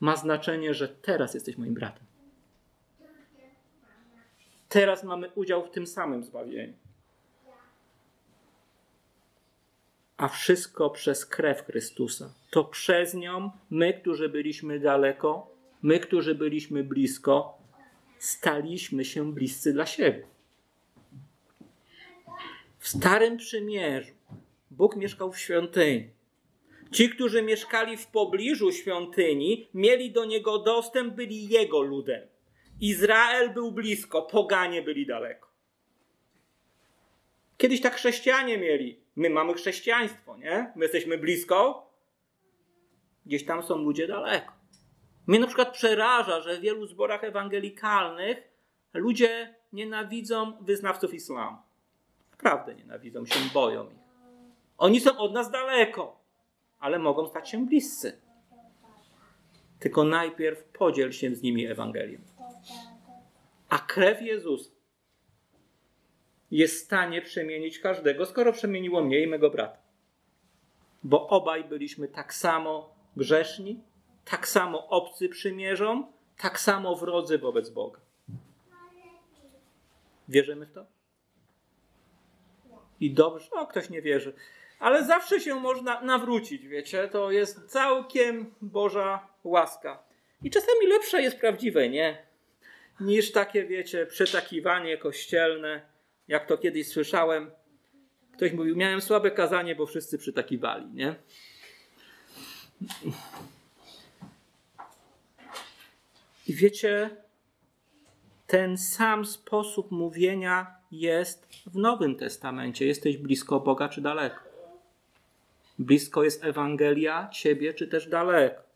[SPEAKER 1] Ma znaczenie, że teraz jesteś moim bratem. Teraz mamy udział w tym samym zbawieniu. A wszystko przez krew Chrystusa. To przez nią my, którzy byliśmy daleko, my, którzy byliśmy blisko, staliśmy się bliscy dla siebie. W Starym Przymierzu Bóg mieszkał w świątyni. Ci, którzy mieszkali w pobliżu świątyni, mieli do niego dostęp, byli jego ludem. Izrael był blisko, poganie byli daleko. Kiedyś tak chrześcijanie mieli. My mamy chrześcijaństwo, nie? My jesteśmy blisko, gdzieś tam są ludzie daleko. Mnie na przykład przeraża, że w wielu zborach ewangelikalnych ludzie nienawidzą wyznawców islamu. Naprawdę nienawidzą się, boją ich. Oni są od nas daleko, ale mogą stać się bliscy. Tylko najpierw podziel się z nimi Ewangelią. A krew Jezusa jest w stanie przemienić każdego, skoro przemieniło mnie i mego brata. Bo obaj byliśmy tak samo grzeszni, tak samo obcy przymierzom, tak samo wrodzy wobec Boga. Wierzymy w to? I dobrze, o ktoś nie wierzy, ale zawsze się można nawrócić, wiecie, to jest całkiem Boża łaska. I czasami lepsze jest prawdziwe, nie? Niż takie, wiecie, przetakiwanie kościelne, jak to kiedyś słyszałem. Ktoś mówił, miałem słabe kazanie, bo wszyscy przytakiwali, nie? I wiecie, ten sam sposób mówienia jest w Nowym Testamencie. Jesteś blisko Boga czy daleko? Blisko jest Ewangelia ciebie czy też daleko?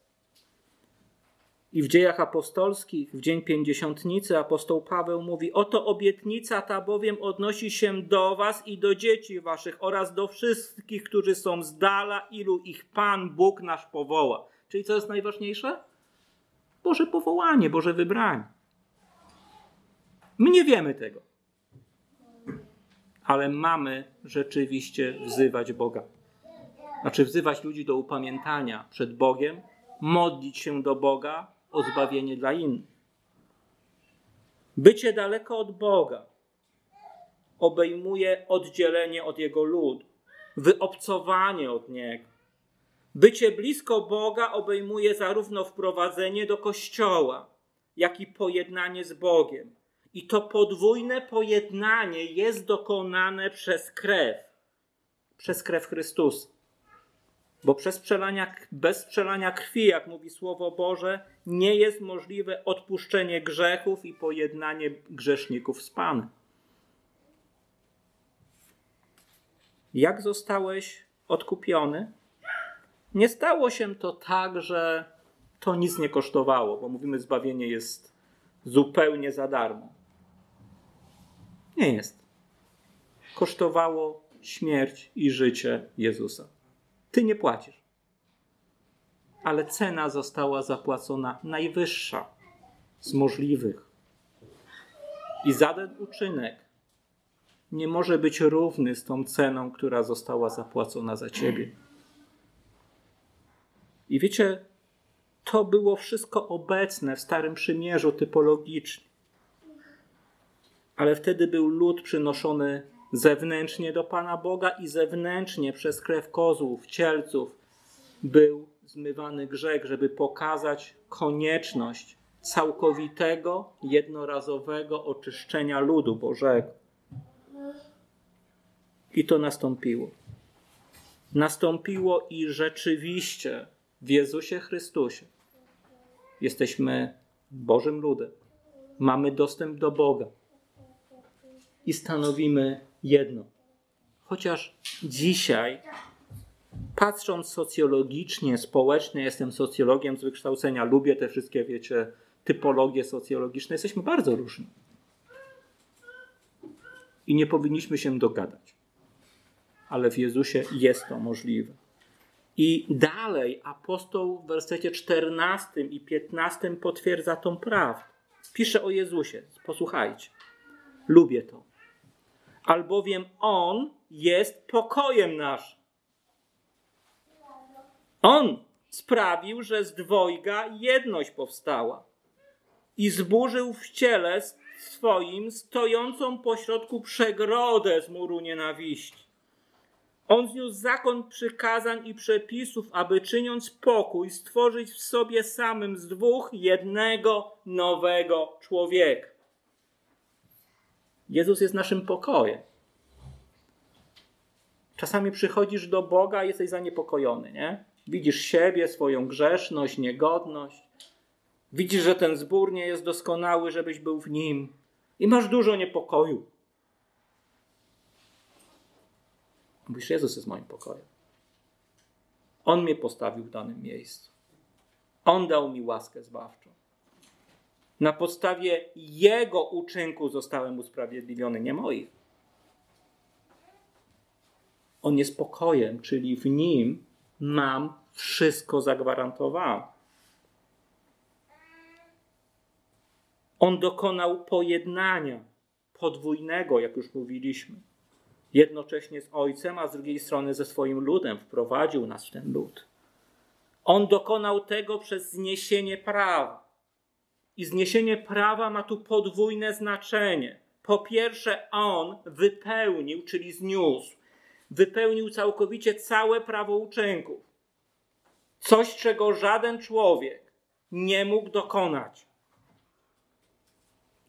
[SPEAKER 1] I w dziejach apostolskich, w dzień pięćdziesiątnicy, apostoł Paweł mówi: Oto obietnica ta bowiem odnosi się do Was i do dzieci Waszych oraz do wszystkich, którzy są z dala, ilu ich Pan Bóg nasz powoła. Czyli co jest najważniejsze? Boże powołanie, Boże wybranie. My nie wiemy tego. ale mamy rzeczywiście wzywać Boga. Znaczy wzywać ludzi do upamiętania przed Bogiem, modlić się do Boga o zbawienie dla innych. Bycie daleko od Boga obejmuje oddzielenie od Jego ludu, wyobcowanie od Niego. Bycie blisko Boga obejmuje zarówno wprowadzenie do Kościoła, jak i pojednanie z Bogiem. I to podwójne pojednanie jest dokonane przez krew, przez krew Chrystusa. Bo przez przelania, bez przelania krwi, jak mówi Słowo Boże, nie jest możliwe odpuszczenie grzechów i pojednanie grzeszników z Panem. Jak zostałeś odkupiony? Nie stało się to tak, że to nic nie kosztowało, bo mówimy, zbawienie jest zupełnie za darmo. Nie jest. Kosztowało śmierć i życie Jezusa. Ty nie płacisz. Ale cena została zapłacona najwyższa z możliwych. I żaden uczynek nie może być równy z tą ceną, która została zapłacona za ciebie. I wiecie, to było wszystko obecne w Starym Przymierzu typologicznie. Ale wtedy był lud przynoszony zewnętrznie do Pana Boga i zewnętrznie przez krew kozłów, cielców był zmywany grzech, żeby pokazać konieczność całkowitego, jednorazowego oczyszczenia ludu Bożego. I to nastąpiło. Nastąpiło i rzeczywiście w Jezusie Chrystusie jesteśmy Bożym ludem. Mamy dostęp do Boga i stanowimy jedno. Chociaż dzisiaj, patrząc socjologicznie, społecznie, jestem socjologiem z wykształcenia, lubię te wszystkie, wiecie, typologie socjologiczne, jesteśmy bardzo różni. I nie powinniśmy się dogadać. Ale w Jezusie jest to możliwe. I dalej apostoł w wersecie 14 i 15 potwierdza tą prawdę. Pisze o Jezusie. Posłuchajcie. Lubię to albowiem On jest pokojem naszym. On sprawił, że z dwojga jedność powstała i zburzył w ciele swoim stojącą pośrodku przegrodę z muru nienawiści. On zniósł zakon przykazań i przepisów, aby czyniąc pokój, stworzyć w sobie samym z dwóch jednego nowego człowieka. Jezus jest naszym pokojem. Czasami przychodzisz do Boga i jesteś zaniepokojony, nie? Widzisz siebie, swoją grzeszność, niegodność. Widzisz, że ten zbór nie jest doskonały, żebyś był w nim. I masz dużo niepokoju. Mówisz, Jezus jest moim pokojem. On mnie postawił w danym miejscu. On dał mi łaskę zbawczą. Na podstawie Jego uczynku zostałem usprawiedliwiony, nie moich. On jest pokojem, czyli w Nim mam wszystko zagwarantowane. On dokonał pojednania podwójnego, jak już mówiliśmy. Jednocześnie z Ojcem, a z drugiej strony ze swoim ludem. Wprowadził nas w ten lud. On dokonał tego przez zniesienie prawa. I zniesienie prawa ma tu podwójne znaczenie. Po pierwsze, on wypełnił, czyli zniósł, wypełnił całkowicie całe prawo uczynków. Coś, czego żaden człowiek nie mógł dokonać.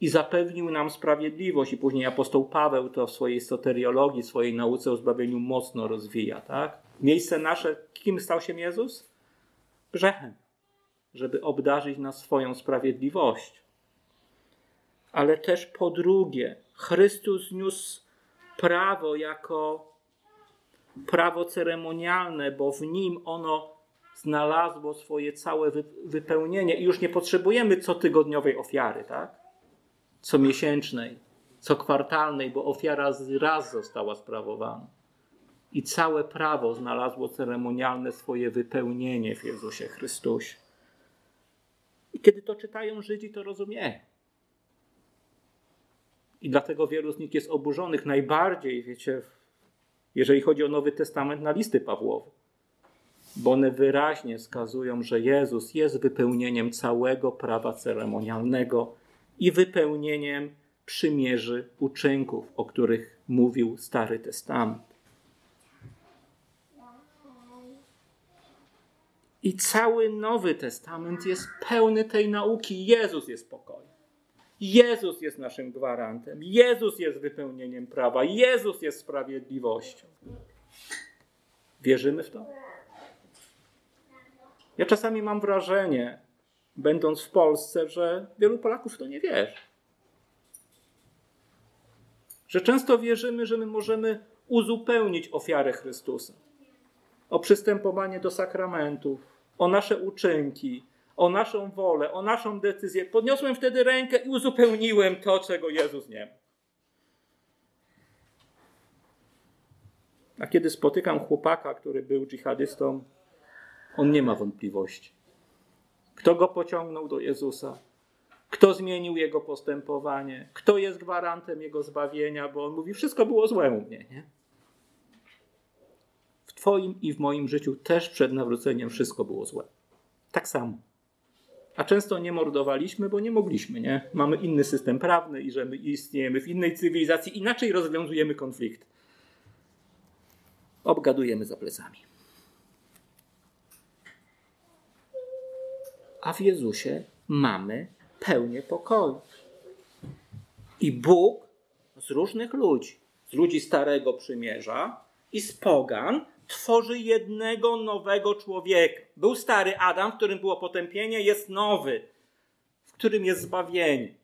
[SPEAKER 1] I zapewnił nam sprawiedliwość. I później apostoł Paweł to w swojej soteriologii, swojej nauce o zbawieniu mocno rozwija. Tak? Miejsce nasze, kim stał się Jezus? Grzechem żeby obdarzyć nas swoją sprawiedliwością. Ale też po drugie, Chrystus niósł prawo jako prawo ceremonialne, bo w nim ono znalazło swoje całe wypełnienie i już nie potrzebujemy cotygodniowej ofiary, tak? Co miesięcznej, co kwartalnej, bo ofiara raz została sprawowana. I całe prawo znalazło ceremonialne swoje wypełnienie w Jezusie Chrystusie. I kiedy to czytają Żydzi, to rozumieją. I dlatego wielu z nich jest oburzonych najbardziej, wiecie, jeżeli chodzi o Nowy Testament, na listy Pawłowe. Bo one wyraźnie wskazują, że Jezus jest wypełnieniem całego prawa ceremonialnego i wypełnieniem przymierzy uczynków, o których mówił Stary Testament. I cały Nowy Testament jest pełny tej nauki. Jezus jest pokojem. Jezus jest naszym gwarantem. Jezus jest wypełnieniem prawa. Jezus jest sprawiedliwością. Wierzymy w to? Ja czasami mam wrażenie, będąc w Polsce, że wielu Polaków w to nie wierzy. Że często wierzymy, że my możemy uzupełnić ofiarę Chrystusa o przystępowanie do sakramentów, o nasze uczynki, o naszą wolę, o naszą decyzję. Podniosłem wtedy rękę i uzupełniłem to, czego Jezus nie ma. A kiedy spotykam chłopaka, który był dżihadystą, on nie ma wątpliwości. Kto go pociągnął do Jezusa? Kto zmienił jego postępowanie? Kto jest gwarantem jego zbawienia? Bo on mówi, wszystko było złe u mnie. Nie? Twoim i w moim życiu też przed nawróceniem wszystko było złe. Tak samo. A często nie mordowaliśmy, bo nie mogliśmy, nie? Mamy inny system prawny i że my istniejemy w innej cywilizacji, inaczej rozwiązujemy konflikt. Obgadujemy za plecami. A w Jezusie mamy pełnię pokoju. I Bóg z różnych ludzi, z ludzi Starego Przymierza i z pogan, tworzy jednego nowego człowieka. Był stary Adam, w którym było potępienie, jest nowy, w którym jest zbawienie.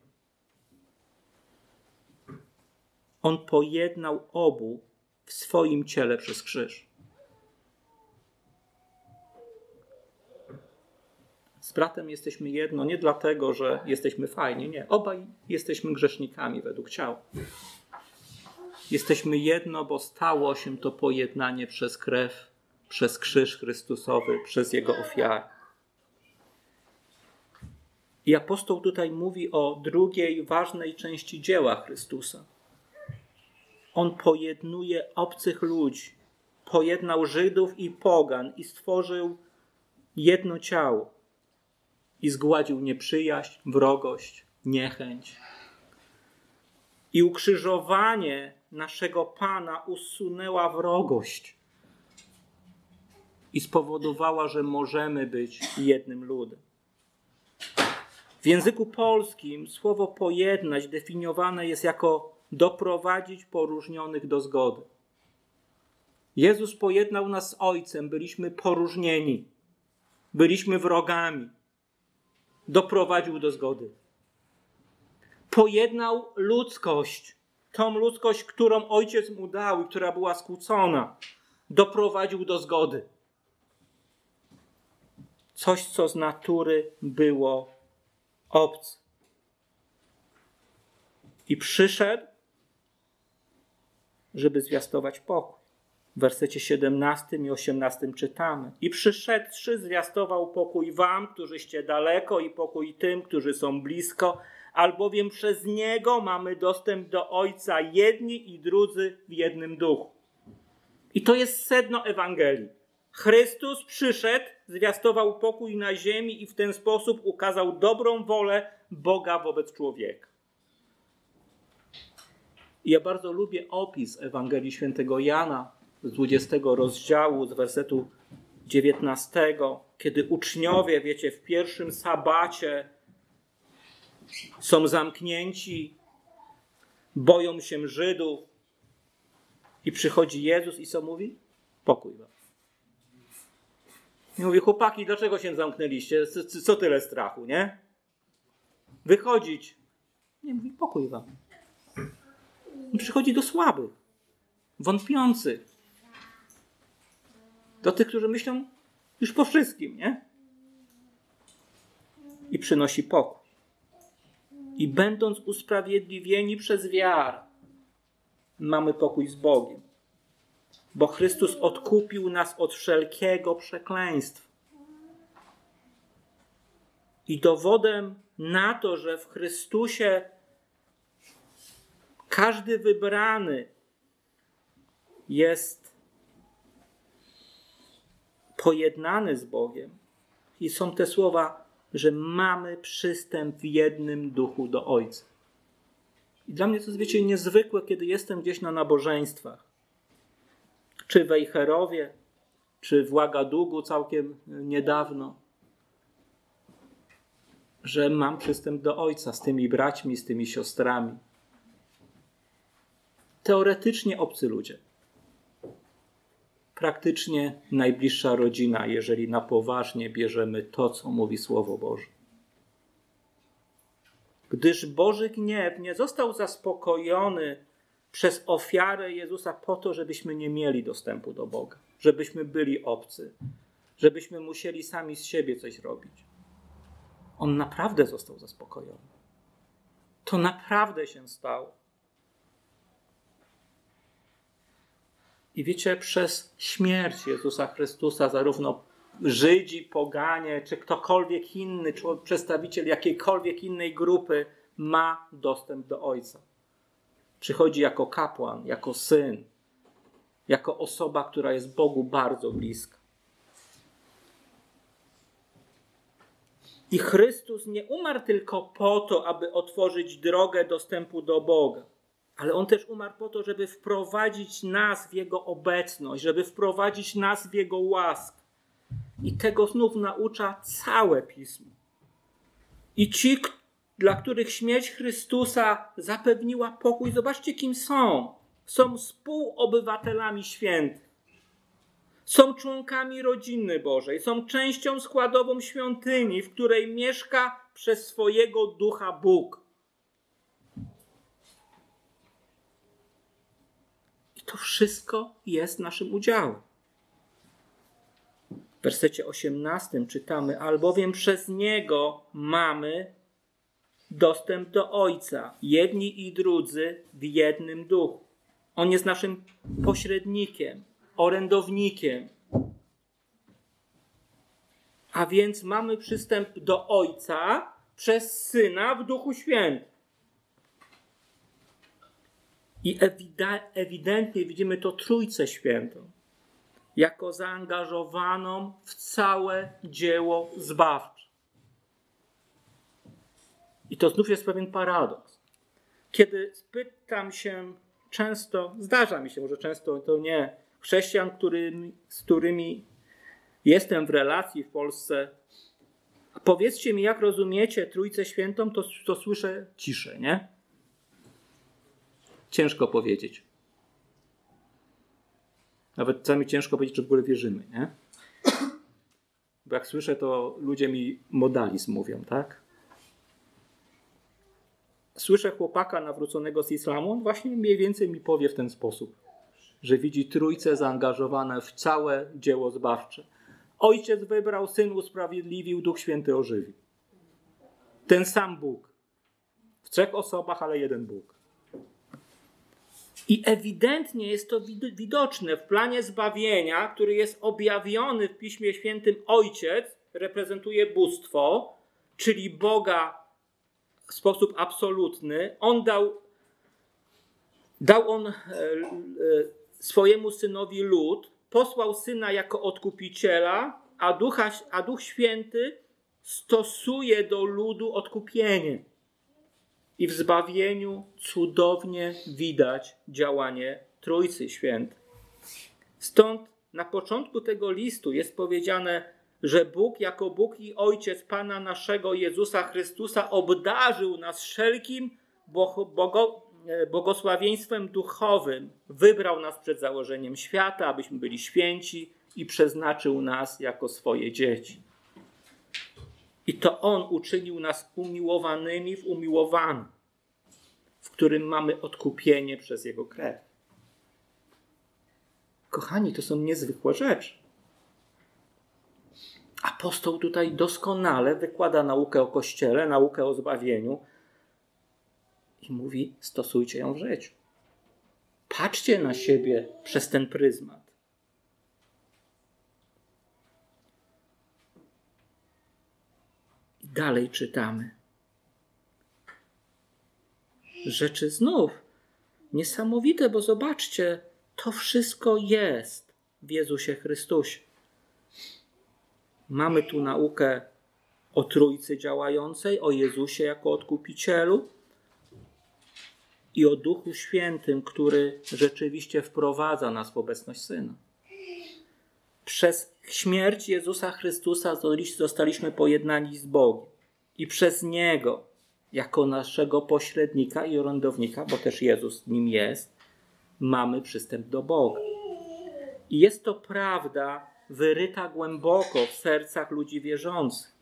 [SPEAKER 1] On pojednał obu w swoim ciele przez krzyż. Z bratem jesteśmy jedno nie dlatego, że jesteśmy fajni, nie. Obaj jesteśmy grzesznikami według ciała. Jesteśmy jedno, bo stało się to pojednanie przez krew, przez krzyż Chrystusowy, przez Jego ofiarę. I apostoł tutaj mówi o drugiej ważnej części dzieła Chrystusa. On pojednuje obcych ludzi, pojednał Żydów i pogan i stworzył jedno ciało i zgładził nieprzyjaźń, wrogość, niechęć. I ukrzyżowanie naszego Pana usunęła wrogość i spowodowała, że możemy być jednym ludem. W języku polskim słowo pojednać definiowane jest jako doprowadzić poróżnionych do zgody. Jezus pojednał nas z Ojcem, byliśmy poróżnieni, byliśmy wrogami. Doprowadził do zgody. Pojednał ludzkość tą ludzkość, którą ojciec mu dał i która była skłócona, doprowadził do zgody. Coś, co z natury było obce. I przyszedł, żeby zwiastować pokój. W wersecie 17 i 18 czytamy. I przyszedłszy, zwiastował pokój wam, którzyście daleko, i pokój tym, którzy są blisko albowiem przez Niego mamy dostęp do Ojca jedni i drudzy w jednym duchu. I to jest sedno Ewangelii. Chrystus przyszedł, zwiastował pokój na ziemi i w ten sposób ukazał dobrą wolę Boga wobec człowieka. Ja bardzo lubię opis Ewangelii świętego Jana z 20 rozdziału, z wersetu 19, kiedy uczniowie, wiecie, w pierwszym sabacie są zamknięci, boją się Żydów. I przychodzi Jezus i co mówi? Pokój wam. I mówi, chłopaki, dlaczego się zamknęliście? Co, tyle strachu, nie? Wychodzić. Nie, mówi, pokój wam. I przychodzi do słabych, wątpiących. Do tych, którzy myślą już po wszystkim, nie? I przynosi pokój i będąc usprawiedliwieni przez wiarę, mamy pokój z Bogiem. Bo Chrystus odkupił nas od wszelkiego przekleństwa. I dowodem na to, że w Chrystusie Każdy wybrany jest pojednany z Bogiem. I są te słowa, że mamy przystęp w jednym duchu do Ojca. I dla mnie to jest, wiecie, niezwykłe, kiedy jestem gdzieś na nabożeństwach. Czy w Ejherowie, czy w Łagadugu całkiem niedawno. Że mam przystęp do Ojca z tymi braćmi, z tymi siostrami. Teoretycznie obcy ludzie praktycznie najbliższa rodzina, jeżeli na poważnie bierzemy to, co mówi Słowo Boże. Gdyż Boży gniew nie został zaspokojony przez ofiarę Jezusa po to, żebyśmy nie mieli dostępu do Boga, żebyśmy byli obcy, żebyśmy musieli sami z siebie coś robić. On naprawdę został zaspokojony. To naprawdę się stało. I wiecie, przez śmierć Jezusa Chrystusa, zarówno Żydzi, poganie, czy ktokolwiek inny, czy przedstawiciel jakiejkolwiek innej grupy ma dostęp do Ojca. Przychodzi jako kapłan, jako syn, jako osoba, która jest Bogu bardzo bliska. I Chrystus nie umarł tylko po to, aby otworzyć drogę dostępu do Boga ale On też umarł po to, żeby wprowadzić nas w Jego obecność, żeby wprowadzić nas w Jego łaskę. I tego znów naucza całe Pismo. I ci, dla których śmierć Chrystusa zapewniła pokój, zobaczcie, kim są. Są współobywatelami świętych. Są członkami rodziny Bożej, są częścią składową świątyni, w której mieszka przez swojego ducha Bóg. To wszystko jest naszym udziałem. W wersecie 18 czytamy: Albowiem przez Niego mamy dostęp do Ojca, jedni i drudzy w jednym duchu. On jest naszym pośrednikiem, orędownikiem. A więc mamy przystęp do Ojca przez Syna w Duchu Świętym. I ewidentnie widzimy to Trójcę Świętą jako zaangażowaną w całe dzieło zbawcze. I to znów jest pewien paradoks. Kiedy spytam się często, zdarza mi się, może często to nie, chrześcijan, którymi, z którymi jestem w relacji w Polsce, powiedzcie mi, jak rozumiecie Trójcę Świętą, to, to słyszę ciszę, nie? Ciężko powiedzieć. Nawet czasami ciężko powiedzieć, czy w ogóle wierzymy, nie? Bo jak słyszę, to ludzie mi modalizm mówią, tak? Słyszę chłopaka nawróconego z islamu, on właśnie mniej więcej mi powie w ten sposób, że widzi trójce zaangażowane w całe dzieło zbawcze. Ojciec wybrał, syn usprawiedliwił, Duch Święty ożywił. Ten sam Bóg. W trzech osobach, ale jeden Bóg. I ewidentnie jest to widoczne w planie zbawienia, który jest objawiony w Piśmie Świętym. Ojciec reprezentuje bóstwo, czyli Boga w sposób absolutny. On dał, dał on e, e, swojemu synowi lud, posłał syna jako odkupiciela, a, Ducha, a Duch Święty stosuje do ludu odkupienie. I w zbawieniu cudownie widać działanie Trójcy Świętej. Stąd na początku tego listu jest powiedziane, że Bóg jako Bóg i Ojciec Pana naszego Jezusa Chrystusa obdarzył nas wszelkim e, błogosławieństwem duchowym. Wybrał nas przed założeniem świata, abyśmy byli święci i przeznaczył nas jako swoje dzieci. I to On uczynił nas umiłowanymi w umiłowanym, w którym mamy odkupienie przez Jego krew. Kochani, to są niezwykłe rzeczy. Apostoł tutaj doskonale wykłada naukę o Kościele, naukę o zbawieniu i mówi: stosujcie ją w życiu. Patrzcie na siebie przez ten pryzmat. Dalej czytamy. Rzeczy znów Niesamowite, bo zobaczcie, to wszystko jest w Jezusie Chrystusie. Mamy tu naukę o Trójcy działającej, o Jezusie jako odkupicielu i o Duchu Świętym, który rzeczywiście wprowadza nas w obecność Syna. Przez śmierć Jezusa Chrystusa zostaliśmy pojednani z Bogiem i przez Niego, jako naszego pośrednika i orędownika, bo też Jezus nim jest, mamy przystęp do Boga. I jest to prawda wyryta głęboko w sercach ludzi wierzących.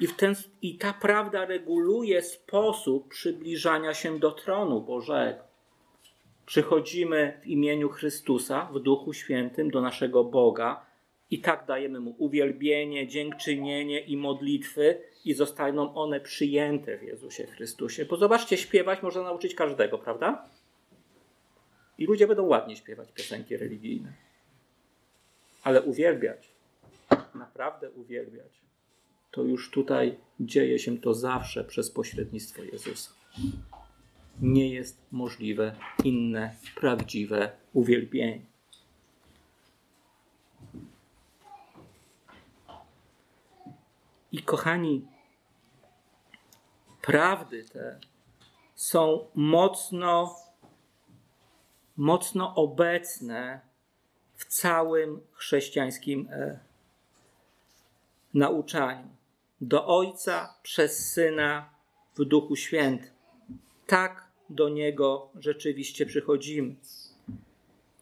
[SPEAKER 1] I, ten, I ta prawda reguluje sposób przybliżania się do tronu Bożego. Przychodzimy w imieniu Chrystusa, w Duchu Świętym, do naszego Boga i tak dajemy Mu uwielbienie, dziękczynienie i modlitwy i zostaną one przyjęte w Jezusie Chrystusie. Bo zobaczcie, śpiewać można nauczyć każdego, prawda? I ludzie będą ładnie śpiewać piosenki religijne. Ale uwielbiać, naprawdę uwielbiać, to już tutaj dzieje się to zawsze przez pośrednictwo Jezusa. Nie jest możliwe inne prawdziwe uwielbienie. I kochani, prawdy te są mocno, mocno obecne w całym chrześcijańskim e, nauczaniu do Ojca przez Syna w Duchu Świętym. Tak do Niego rzeczywiście przychodzimy.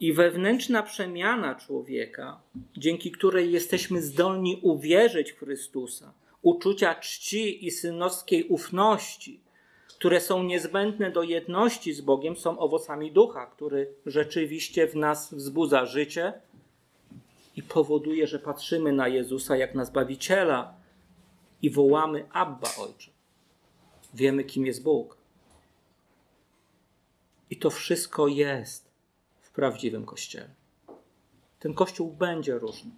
[SPEAKER 1] I wewnętrzna przemiana człowieka, dzięki której jesteśmy zdolni uwierzyć w Chrystusa, uczucia czci i synowskiej ufności, które są niezbędne do jedności z Bogiem, są owocami ducha, który rzeczywiście w nas wzbudza życie i powoduje, że patrzymy na Jezusa jak na Zbawiciela, i wołamy Abba Ojcze. Wiemy, kim jest Bóg. I to wszystko jest w prawdziwym Kościele. Ten Kościół będzie różny.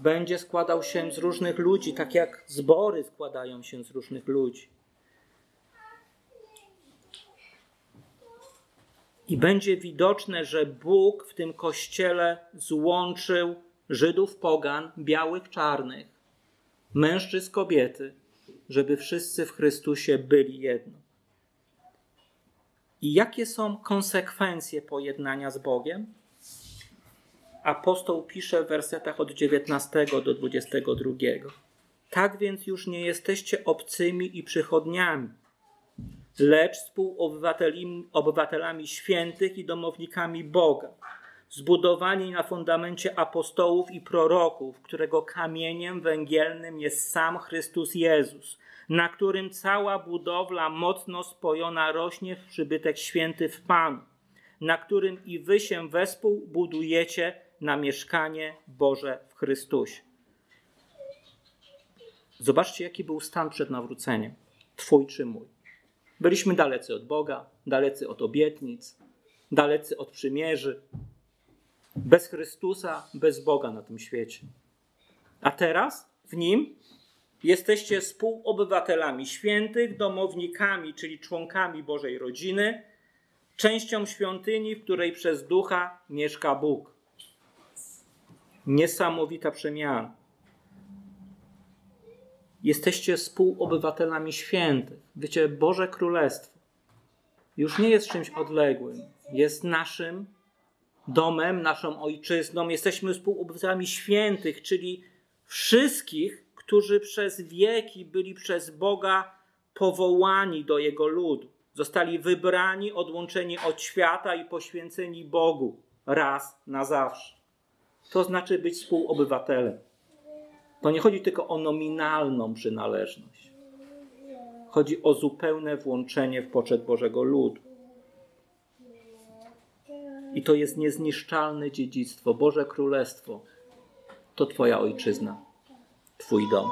[SPEAKER 1] Będzie składał się z różnych ludzi, tak jak zbory składają się z różnych ludzi. I będzie widoczne, że Bóg w tym kościele złączył Żydów pogan, białych, czarnych, mężczyzn, kobiety, żeby wszyscy w Chrystusie byli jedno. I jakie są konsekwencje pojednania z Bogiem? Apostoł pisze w wersetach od 19 do 22. Tak więc już nie jesteście obcymi i przychodniami, lecz współobywatelami świętych i domownikami Boga zbudowani na fundamencie apostołów i proroków, którego kamieniem węgielnym jest sam Chrystus Jezus, na którym cała budowla mocno spojona rośnie w przybytek święty w Panu, na którym i wy się wespół budujecie na mieszkanie Boże w Chrystusie. Zobaczcie, jaki był stan przed nawróceniem. Twój czy mój. Byliśmy dalecy od Boga, dalecy od obietnic, dalecy od przymierzy, bez Chrystusa, bez Boga na tym świecie. A teraz w nim jesteście współobywatelami świętych, domownikami, czyli członkami Bożej rodziny, częścią świątyni, w której przez ducha mieszka Bóg. Niesamowita przemiana. Jesteście współobywatelami świętych. Wiecie, Boże Królestwo już nie jest czymś odległym, jest naszym domem, naszą ojczyzną. Jesteśmy współobywatelami świętych, czyli wszystkich, którzy przez wieki byli przez Boga powołani do Jego ludu. Zostali wybrani, odłączeni od świata i poświęceni Bogu raz na zawsze. To znaczy być współobywatelem. To nie chodzi tylko o nominalną przynależność. Chodzi o zupełne włączenie w poczet Bożego ludu. I to jest niezniszczalne dziedzictwo. Boże Królestwo to Twoja ojczyzna, Twój dom.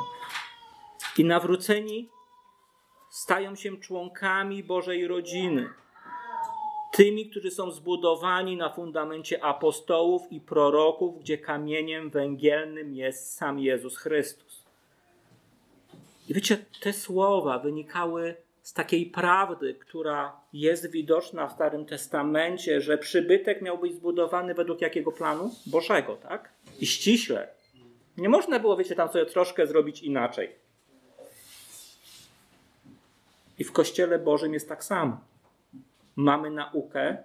[SPEAKER 1] I nawróceni stają się członkami Bożej rodziny. Tymi, którzy są zbudowani na fundamencie apostołów i proroków, gdzie kamieniem węgielnym jest sam Jezus Chrystus. I wiecie, te słowa wynikały z takiej prawdy, która jest widoczna w Starym Testamencie, że przybytek miał być zbudowany według jakiego planu? Bożego, tak? I ściśle. Nie można było, wiecie, tam sobie troszkę zrobić inaczej. I w Kościele Bożym jest tak samo. Mamy naukę,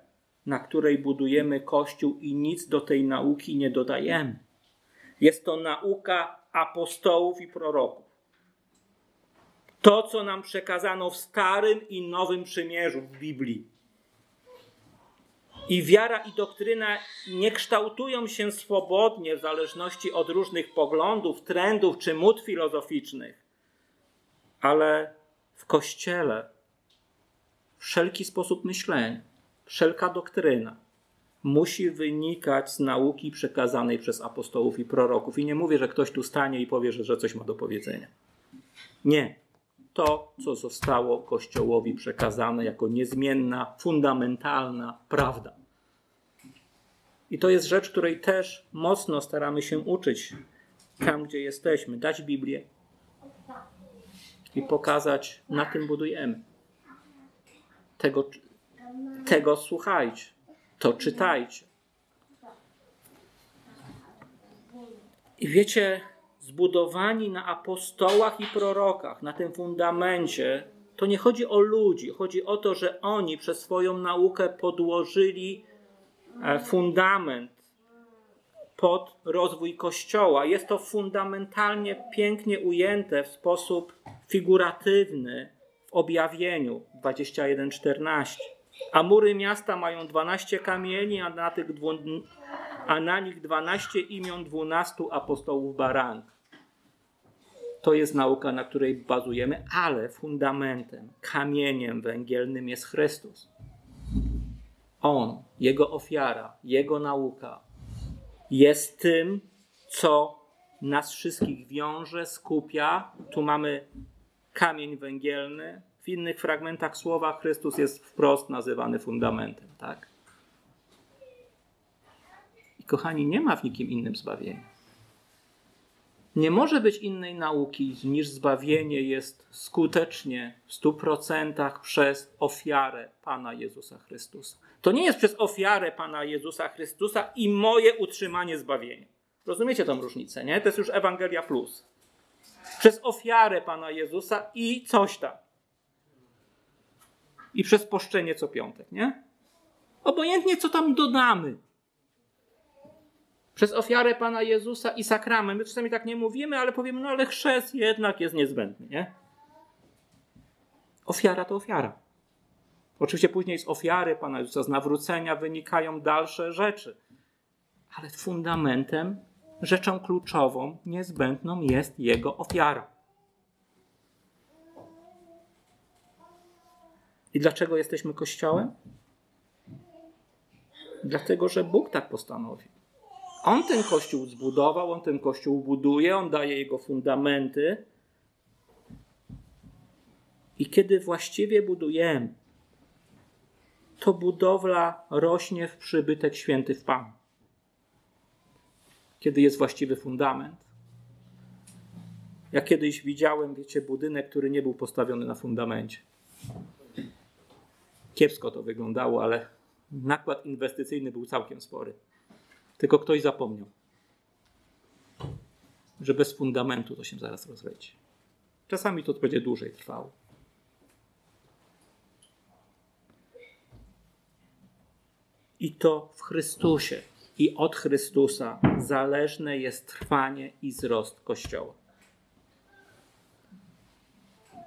[SPEAKER 1] na której budujemy Kościół i nic do tej nauki nie dodajemy. Jest to nauka apostołów i proroków. To, co nam przekazano w Starym i Nowym Przymierzu w Biblii. I wiara i doktryna nie kształtują się swobodnie w zależności od różnych poglądów, trendów czy mód filozoficznych, ale w Kościele wszelki sposób myślenia, wszelka doktryna musi wynikać z nauki przekazanej przez apostołów i proroków. I nie mówię, że ktoś tu stanie i powie, że, że coś ma do powiedzenia. Nie. To, co zostało Kościołowi przekazane jako niezmienna, fundamentalna prawda. I to jest rzecz, której też mocno staramy się uczyć tam, gdzie jesteśmy. Dać Biblię i pokazać, na tym budujemy. Tego, tego słuchajcie to czytajcie. I wiecie, zbudowani na apostołach i prorokach, na tym fundamencie, to nie chodzi o ludzi, chodzi o to, że oni przez swoją naukę podłożyli e, fundament pod rozwój Kościoła. Jest to fundamentalnie pięknie ujęte w sposób figuratywny w objawieniu 21:14. A mury miasta mają 12 kamieni, a na, tych a na nich 12 imion 12 apostołów baranka. To jest nauka, na której bazujemy, ale fundamentem, kamieniem węgielnym jest Chrystus. On, Jego ofiara, Jego nauka jest tym, co nas wszystkich wiąże, skupia. Tu mamy kamień węgielny, w innych fragmentach słowa Chrystus jest wprost nazywany fundamentem, tak? I kochani, nie ma w nikim innym zbawienia. Nie może być innej nauki niż zbawienie jest skutecznie w stu procentach przez ofiarę Pana Jezusa Chrystusa. To nie jest przez ofiarę Pana Jezusa Chrystusa i moje utrzymanie zbawienia. Rozumiecie tą różnicę, nie? To jest już Ewangelia Plus. Przez ofiarę Pana Jezusa i coś tam i przez poszczenie co piątek, nie? Obojętnie co tam dodamy. Przez ofiarę Pana Jezusa i sakrament. My czasami tak nie mówimy, ale powiemy, no ale chrzest jednak jest niezbędny, nie? Ofiara to ofiara. Oczywiście później z ofiary Pana Jezusa, z nawrócenia wynikają dalsze rzeczy. Ale fundamentem, rzeczą kluczową, niezbędną jest Jego ofiara. I dlaczego jesteśmy Kościołem? Dlatego, że Bóg tak postanowił. On ten Kościół zbudował, on ten Kościół buduje, on daje jego fundamenty. I kiedy właściwie budujemy, to budowla rośnie w przybytek święty w Pan. Kiedy jest właściwy fundament. Ja kiedyś widziałem, wiecie, budynek, który nie był postawiony na fundamencie kiepsko to wyglądało, ale nakład inwestycyjny był całkiem spory. Tylko ktoś zapomniał, że bez fundamentu to się zaraz rozleci. Czasami to będzie dłużej trwało. I to w Chrystusie i od Chrystusa zależne jest trwanie i wzrost Kościoła.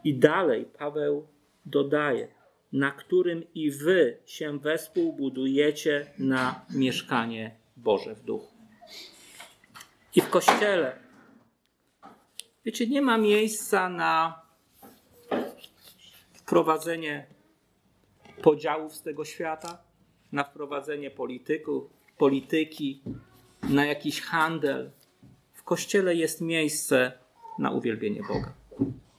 [SPEAKER 1] I dalej Paweł dodaje, na którym i wy się wespół budujecie na mieszkanie Boże w duchu. I w kościele, wiecie, nie ma miejsca na wprowadzenie podziałów z tego świata, na wprowadzenie polityków, polityki, na jakiś handel. W kościele jest miejsce na uwielbienie Boga,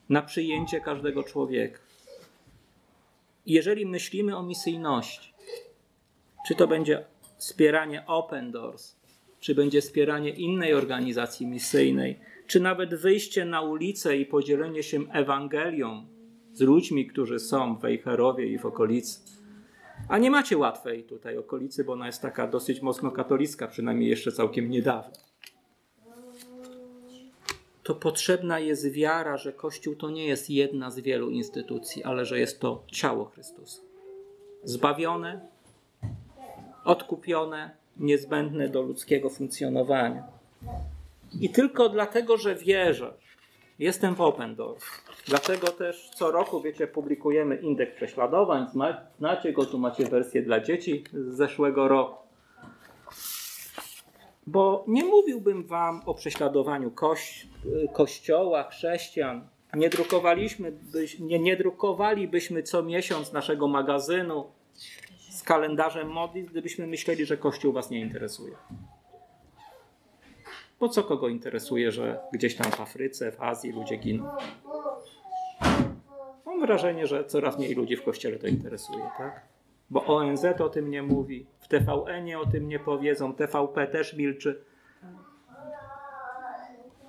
[SPEAKER 1] na przyjęcie każdego człowieka jeżeli myślimy o misyjności, czy to będzie wspieranie Open Doors, czy będzie wspieranie innej organizacji misyjnej, czy nawet wyjście na ulicę i podzielenie się Ewangelią z ludźmi, którzy są w Wejherowie i w okolicy. A nie macie łatwej tutaj okolicy, bo ona jest taka dosyć mocno katolicka, przynajmniej jeszcze całkiem niedawno. To potrzebna jest wiara, że Kościół to nie jest jedna z wielu instytucji, ale że jest to ciało Chrystusa. Zbawione, odkupione, niezbędne do ludzkiego funkcjonowania. I tylko dlatego, że wierzę, jestem w Open Doors. Dlatego też co roku, wiecie, publikujemy indeks prześladowań. Znacie go, tu macie wersję dla dzieci z zeszłego roku. Bo nie mówiłbym wam o prześladowaniu kości, kościoła, chrześcijan. Nie, drukowaliśmy, nie, nie drukowalibyśmy co miesiąc naszego magazynu kalendarzem modlitw, gdybyśmy myśleli, że Kościół was nie interesuje. Po co kogo interesuje, że gdzieś tam w Afryce, w Azji ludzie giną? Mam wrażenie, że coraz mniej ludzi w kościele to interesuje, tak? Bo ONZ o tym nie mówi, w TVN o tym nie powiedzą, TVP też milczy.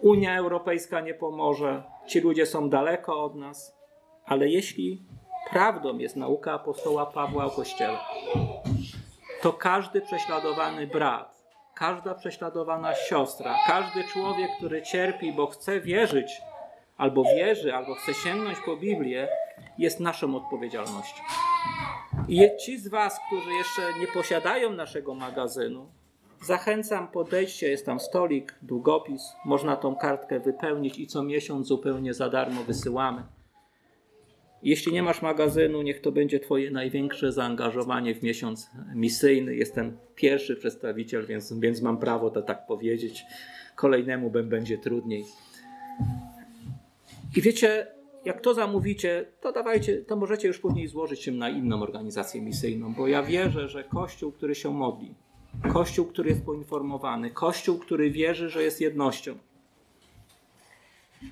[SPEAKER 1] Unia Europejska nie pomoże, ci ludzie są daleko od nas, ale jeśli prawdą jest nauka apostoła Pawła o Kościele, to każdy prześladowany brat, każda prześladowana siostra, każdy człowiek, który cierpi, bo chce wierzyć, albo wierzy, albo chce sięgnąć po Biblię, jest naszą odpowiedzialnością. I ci z Was, którzy jeszcze nie posiadają naszego magazynu, zachęcam, podejdźcie, jest tam stolik, długopis, można tą kartkę wypełnić i co miesiąc zupełnie za darmo wysyłamy. Jeśli nie masz magazynu, niech to będzie Twoje największe zaangażowanie w miesiąc misyjny. Jestem pierwszy przedstawiciel, więc, więc mam prawo to tak powiedzieć. Kolejnemu będzie trudniej. I wiecie, jak to zamówicie, to dawajcie, to możecie już później złożyć się na inną organizację misyjną, bo ja wierzę, że Kościół, który się modli, Kościół, który jest poinformowany, Kościół, który wierzy, że jest jednością,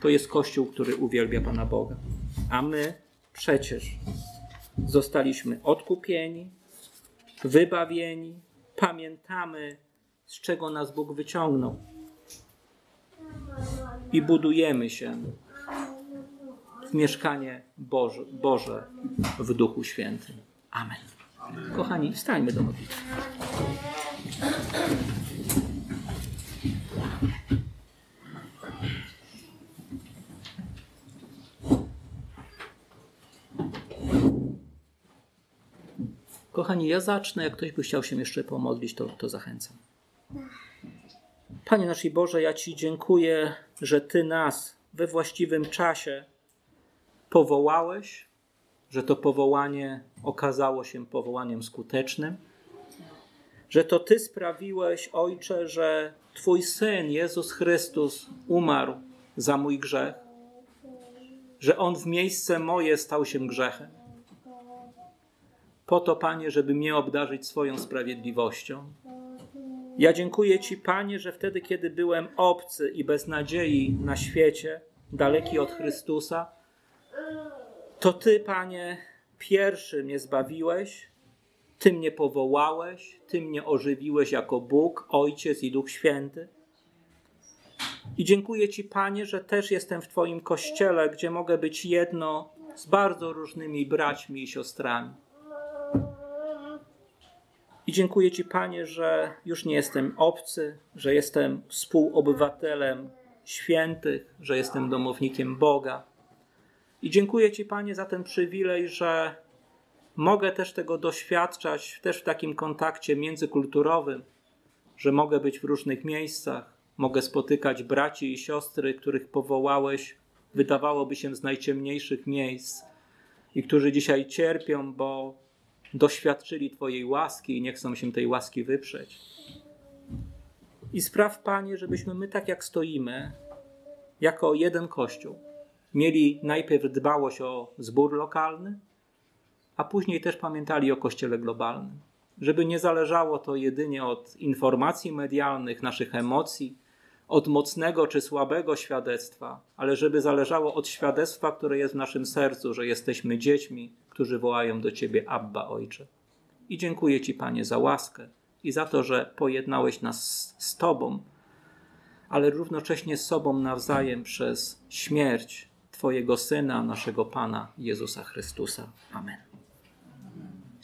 [SPEAKER 1] to jest Kościół, który uwielbia Pana Boga. A my przecież zostaliśmy odkupieni, wybawieni, pamiętamy, z czego nas Bóg wyciągnął. I budujemy się w mieszkanie Boże, Boże w Duchu Świętym. Amen. Kochani, wstańmy do modlitwy. Kochani, ja zacznę. Jak ktoś by chciał się jeszcze pomodlić, to, to zachęcam. Panie nasz Boże, ja Ci dziękuję, że Ty nas we właściwym czasie powołałeś, że to powołanie okazało się powołaniem skutecznym, że to Ty sprawiłeś, Ojcze, że Twój Syn Jezus Chrystus umarł za mój grzech, że On w miejsce moje stał się grzechem. Po to, Panie, żeby mnie obdarzyć swoją sprawiedliwością. Ja dziękuję Ci, Panie, że wtedy, kiedy byłem obcy i bez nadziei na świecie, daleki od Chrystusa, to Ty, Panie, pierwszy mnie zbawiłeś, Ty mnie powołałeś, Ty mnie ożywiłeś jako Bóg, Ojciec i Duch Święty. I dziękuję Ci, Panie, że też jestem w Twoim kościele, gdzie mogę być jedno z bardzo różnymi braćmi i siostrami. I dziękuję Ci, Panie, że już nie jestem obcy, że jestem współobywatelem świętych, że jestem domownikiem Boga. I dziękuję Ci, Panie, za ten przywilej, że mogę też tego doświadczać, też w takim kontakcie międzykulturowym, że mogę być w różnych miejscach, mogę spotykać braci i siostry, których powołałeś, wydawałoby się, z najciemniejszych miejsc i którzy dzisiaj cierpią, bo doświadczyli Twojej łaski i nie chcą się tej łaski wyprzeć. I spraw, Panie, żebyśmy my tak jak stoimy, jako jeden Kościół, mieli najpierw dbałość o zbór lokalny, a później też pamiętali o kościele globalnym. Żeby nie zależało to jedynie od informacji medialnych, naszych emocji, od mocnego czy słabego świadectwa, ale żeby zależało od świadectwa, które jest w naszym sercu, że jesteśmy dziećmi, którzy wołają do Ciebie Abba, Ojcze. I dziękuję Ci, Panie, za łaskę i za to, że pojednałeś nas z Tobą, ale równocześnie z sobą nawzajem przez śmierć Twojego Syna, naszego Pana Jezusa Chrystusa. Amen.